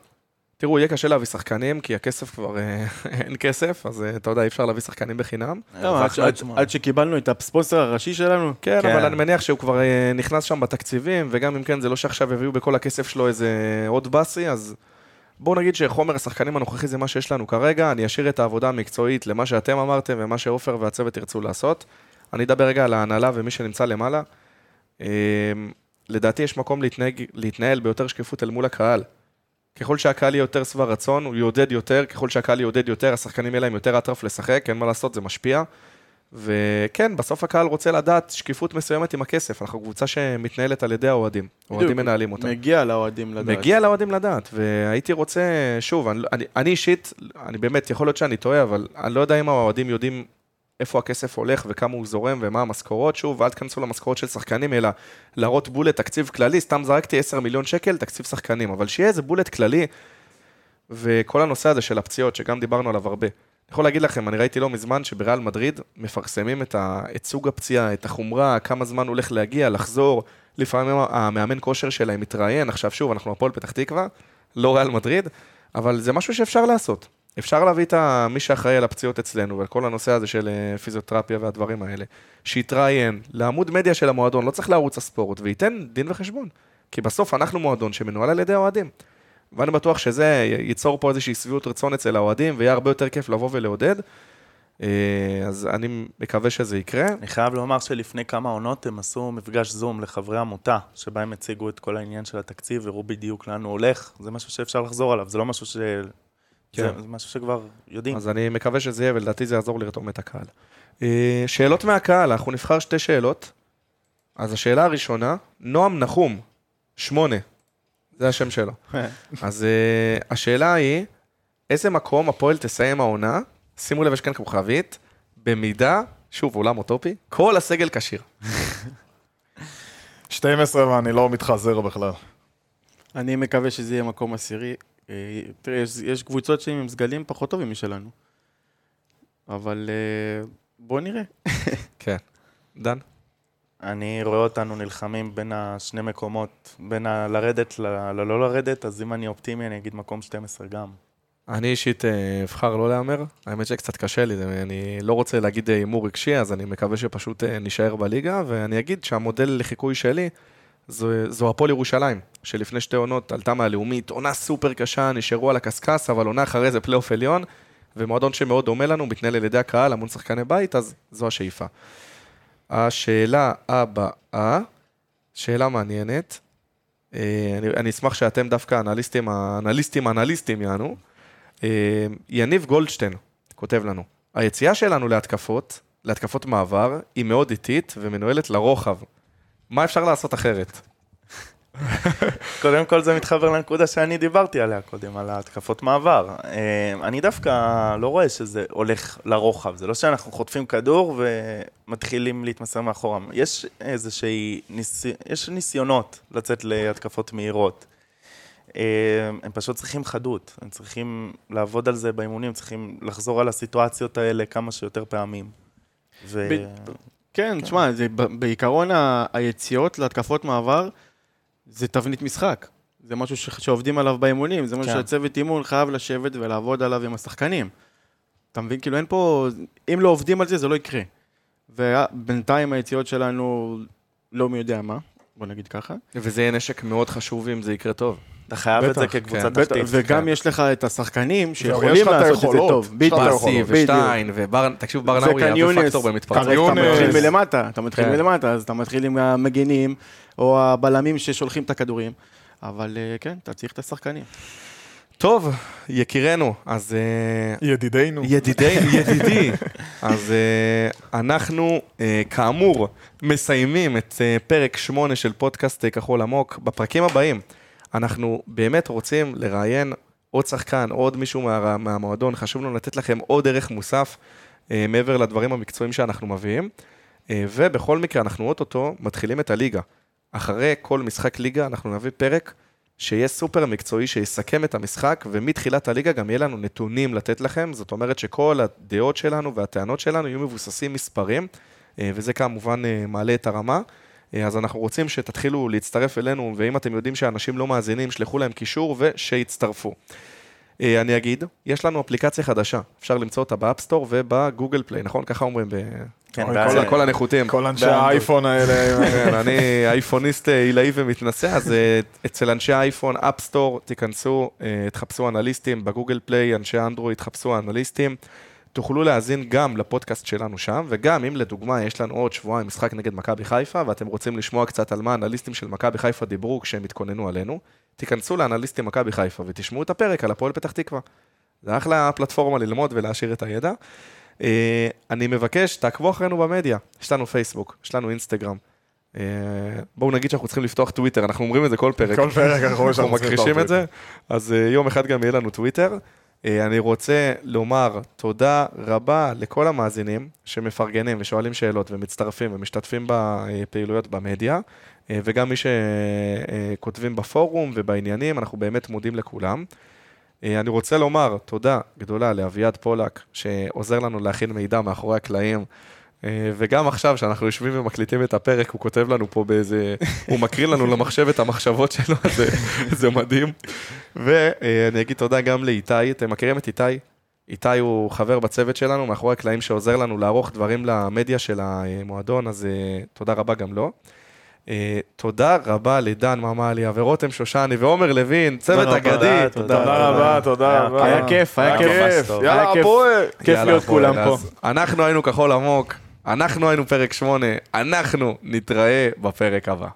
תראו, יהיה קשה להביא שחקנים, כי הכסף כבר, אה, אין כסף, אז אה, אתה יודע, אי אפשר להביא שחקנים בחינם. לא, עד, שקיבלנו את הספונסר הראשי שלנו, כן, כן. אבל אני מניח שהוא כבר אה, נכנס שם בתקציבים, וגם אם כן, זה לא שעכשיו יביאו בכל הכסף שלו איזה עוד באסי, אז בואו נגיד שחומר השחקנים הנוכחי זה מה שיש לנו כרגע, אני אשאיר את העבודה המקצועית למה שאתם אמרתם ומה שעופר והצוות ירצו לעשות. אני אדבר רגע על ההנהלה ומי שנמצא למעלה. אה, לדעתי יש מקום להתנהג, להתנהל ביותר שקיפות אל מול הקהל. ככל שהקהל יהיה יותר שבע רצון, הוא יעודד יותר, ככל שהקהל יעודד יותר, השחקנים יהיה להם יותר אטרף לשחק, אין מה לעשות, זה משפיע. וכן, בסוף הקהל רוצה לדעת שקיפות מסוימת עם הכסף. אנחנו קבוצה שמתנהלת על ידי האוהדים. אוהדים בדיוק. מנהלים אותה. מגיע לאוהדים לדעת. מגיע לאוהדים לדעת, והייתי רוצה, שוב, אני, אני, אני אישית, אני באמת, יכול להיות שאני טועה, אבל אני לא יודע אם האוהדים יודעים איפה הכסף הולך וכמה הוא זורם ומה המשכורות, שוב, אל תכנסו למשכורות של שחקנים, אלא להראות בולט תקציב כללי, סתם זרקתי 10 מיליון שקל, תקציב שחקנים, אבל שיהיה איזה בולט כללי, וכל הנושא הזה של הפציעות, שגם דיברנו עליו הרבה. אני יכול להגיד לכם, אני ראיתי לא מזמן שבריאל מדריד מפרסמים את, ה, את סוג הפציעה, את החומרה, כמה זמן הולך להגיע, לחזור. לפעמים המאמן כושר שלהם מתראיין, עכשיו שוב, אנחנו הפועל פתח תקווה, לא ריאל מדריד, אבל זה משהו שאפשר לעשות. אפשר להביא את מי שאחראי על הפציעות אצלנו, ועל כל הנושא הזה של אה, פיזיותרפיה והדברים האלה, שיתראיין לעמוד מדיה של המועדון, לא צריך לערוץ הספורט, וייתן דין וחשבון. כי בסוף אנחנו מועדון שמנוהל על ידי האוהדים. ואני בטוח שזה ייצור פה איזושהי שביעות רצון אצל האוהדים, ויהיה הרבה יותר כיף לבוא ולעודד. אה, אז אני מקווה שזה יקרה. אני חייב לומר שלפני כמה עונות הם עשו מפגש זום לחברי עמותה, שבה הם הציגו את כל העניין של התקציב, והראו בדיוק לאן הוא הולך. זה משהו שאפשר לחזור עליו, זה לא משהו כן. זה, זה משהו שכבר יודעים. אז אני מקווה שזה יהיה, ולדעתי זה יעזור לרתום את הקהל. אה, שאלות מהקהל, אנחנו נבחר שתי שאלות. אז השאלה הראשונה, נועם נחום, שמונה, זה השם שלו. אז uh, השאלה היא, איזה מקום הפועל תסיים העונה, שימו לב, יש כאן כוכבית, במידה, שוב, עולם אוטופי, כל הסגל כשיר. 12 ואני לא מתחזר בכלל. אני מקווה שזה יהיה מקום עשירי. אה, תראה, יש, יש קבוצות שהן עם סגלים פחות טובים משלנו. אבל אה, בוא נראה. כן. דן? אני רואה אותנו נלחמים בין השני מקומות, בין הלרדת ל- ללא לרדת, אז אם אני אופטימי, אני אגיד מקום 12 גם. אני אישית אה, אבחר לא להמר, האמת שקצת קשה לי, אני לא רוצה להגיד הימור רגשי, אז אני מקווה שפשוט נישאר בליגה, ואני אגיד שהמודל לחיקוי שלי זו, זו הפועל ירושלים, שלפני שתי עונות עלתה מהלאומית, עונה סופר קשה, נשארו על הקשקש, אבל עונה אחרי זה פלייאוף עליון, ומועדון שמאוד דומה לנו, מתנהל על ידי הקהל, המון שחקני בית, אז זו השאיפה. השאלה הבאה, שאלה מעניינת, אה, אני, אני אשמח שאתם דווקא אנליסטים, האנליסטים, האנליסטים יענו. אה, יניב גולדשטיין כותב לנו, היציאה שלנו להתקפות, להתקפות מעבר, היא מאוד איטית ומנוהלת לרוחב. מה אפשר לעשות אחרת? קודם כל זה מתחבר לנקודה שאני דיברתי עליה קודם, על ההתקפות מעבר. אה, אני דווקא לא רואה שזה הולך לרוחב, זה לא שאנחנו חוטפים כדור ומתחילים להתמסר מאחורה. יש איזושהי, ניס... יש ניסיונות לצאת להתקפות מהירות. אה, הם פשוט צריכים חדות, הם צריכים לעבוד על זה באימונים, צריכים לחזור על הסיטואציות האלה כמה שיותר פעמים. ו... ב- כן, תשמע, בעיקרון היציאות להתקפות מעבר זה תבנית משחק. זה משהו שעובדים עליו באימונים, זה משהו כן. שהצוות אימון חייב לשבת ולעבוד עליו עם השחקנים. אתה מבין? כאילו אין פה, אם לא עובדים על זה, זה לא יקרה. ובינתיים היציאות שלנו לא מי יודע מה, בוא נגיד ככה. וזה יהיה נשק מאוד חשוב אם זה יקרה טוב. אתה חייב את זה כקבוצה כן. תחתית. וגם כן. יש לך את השחקנים שיכולים לעשות את זה טוב. בדיוק. בדיוק. ושטיין, ובר... תקשיב, ברנאווי וכאן יהווה יונס, פקטור במתפרצות. אתה. מתחיל מלמטה, אתה מתחיל כן. מלמטה, אז אתה מתחיל עם המגינים, או הבלמים ששולחים את הכדורים. אבל אה, כן, אתה צריך את השחקנים. טוב, יקירנו, אז... אה, ידידינו. ידידי, ידידי. אז uh, אנחנו, כאמור, מסיימים את פרק 8 של פודקאסט כחול עמוק. בפרקים הבאים, אנחנו באמת רוצים לראיין עוד שחקן, עוד מישהו מה, מהמועדון. חשוב לנו לתת לכם עוד ערך מוסף uh, מעבר לדברים המקצועיים שאנחנו מביאים. Uh, ובכל מקרה, אנחנו אוטוטו מתחילים את הליגה. אחרי כל משחק ליגה, אנחנו נביא פרק שיהיה סופר מקצועי, שיסכם את המשחק, ומתחילת הליגה גם יהיה לנו נתונים לתת לכם, זאת אומרת שכל הדעות שלנו והטענות שלנו יהיו מבוססים מספרים, אה, וזה כמובן אה, מעלה את הרמה. אה, אז אנחנו רוצים שתתחילו להצטרף אלינו, ואם אתם יודעים שאנשים לא מאזינים, שלחו להם קישור ושיצטרפו. אה, אני אגיד, יש לנו אפליקציה חדשה, אפשר למצוא אותה ב App Store וב Google Play, נכון? ככה אומרים, ב... כן, כל, כל הנחותים. כל אנשי. האייפון האלה. כן, אני אייפוניסט אה, עילאי ומתנשא, אז אצל אנשי האייפון, App Store, תיכנסו, תחפשו אנליסטים, ב Google Play, אנשי אנדרואיד, תחפשו אנליסטים. תוכלו להאזין גם לפודקאסט שלנו שם, וגם אם לדוגמה יש לנו עוד שבועיים משחק נגד מכבי חיפה, ואתם רוצים לשמוע קצת על מה האנליסטים של מכבי חיפה דיברו כשהם התכוננו עלינו, תיכנסו לאנליסטים מכבי חיפה ותשמעו את הפרק על הפועל פתח תקווה. זה אחלה פלטפורמה ללמוד ולהעשיר את הידע. אה, אני מבקש, תעקבו אחרינו במדיה, יש לנו פייסבוק, יש לנו אינסטגרם. אה, בואו נגיד שאנחנו צריכים לפתוח טוויטר, אנחנו אומרים את זה כל פרק. כל פרק אנחנו מכחישים את זה, אז אה, יום אחד גם יהיה לנו טוויטר. אה, אני רוצה לומר תודה רבה לכל המאזינים שמפרגנים ושואלים שאלות ומצטרפים ומשתתפים בפעילויות במדיה, אה, וגם מי שכותבים בפורום ובעניינים, אנחנו באמת מודים לכולם. אה, אני רוצה לומר תודה גדולה לאביעד פולק, שעוזר לנו להכין מידע מאחורי הקלעים. אה, וגם עכשיו, כשאנחנו יושבים ומקליטים את הפרק, הוא כותב לנו פה באיזה... הוא מקריא לנו למחשב את המחשבות שלו, זה, זה מדהים. ואני אגיד תודה גם לאיתי, אתם מכירים את איתי? איתי הוא חבר בצוות שלנו, מאחורי הקלעים שעוזר לנו לערוך דברים למדיה של המועדון, אז אה, תודה רבה גם לו. אה, תודה רבה לדן ממליה ורותם שושני ועומר לוין, צוות אגדי. תודה רבה, תודה רבה. היה כיף, היה כיף. יאללה, היה כיף. הפועל. כיף להיות. כולם פה. אנחנו היינו כחול עמוק, אנחנו היינו פרק 8, אנחנו נתראה בפרק הבא.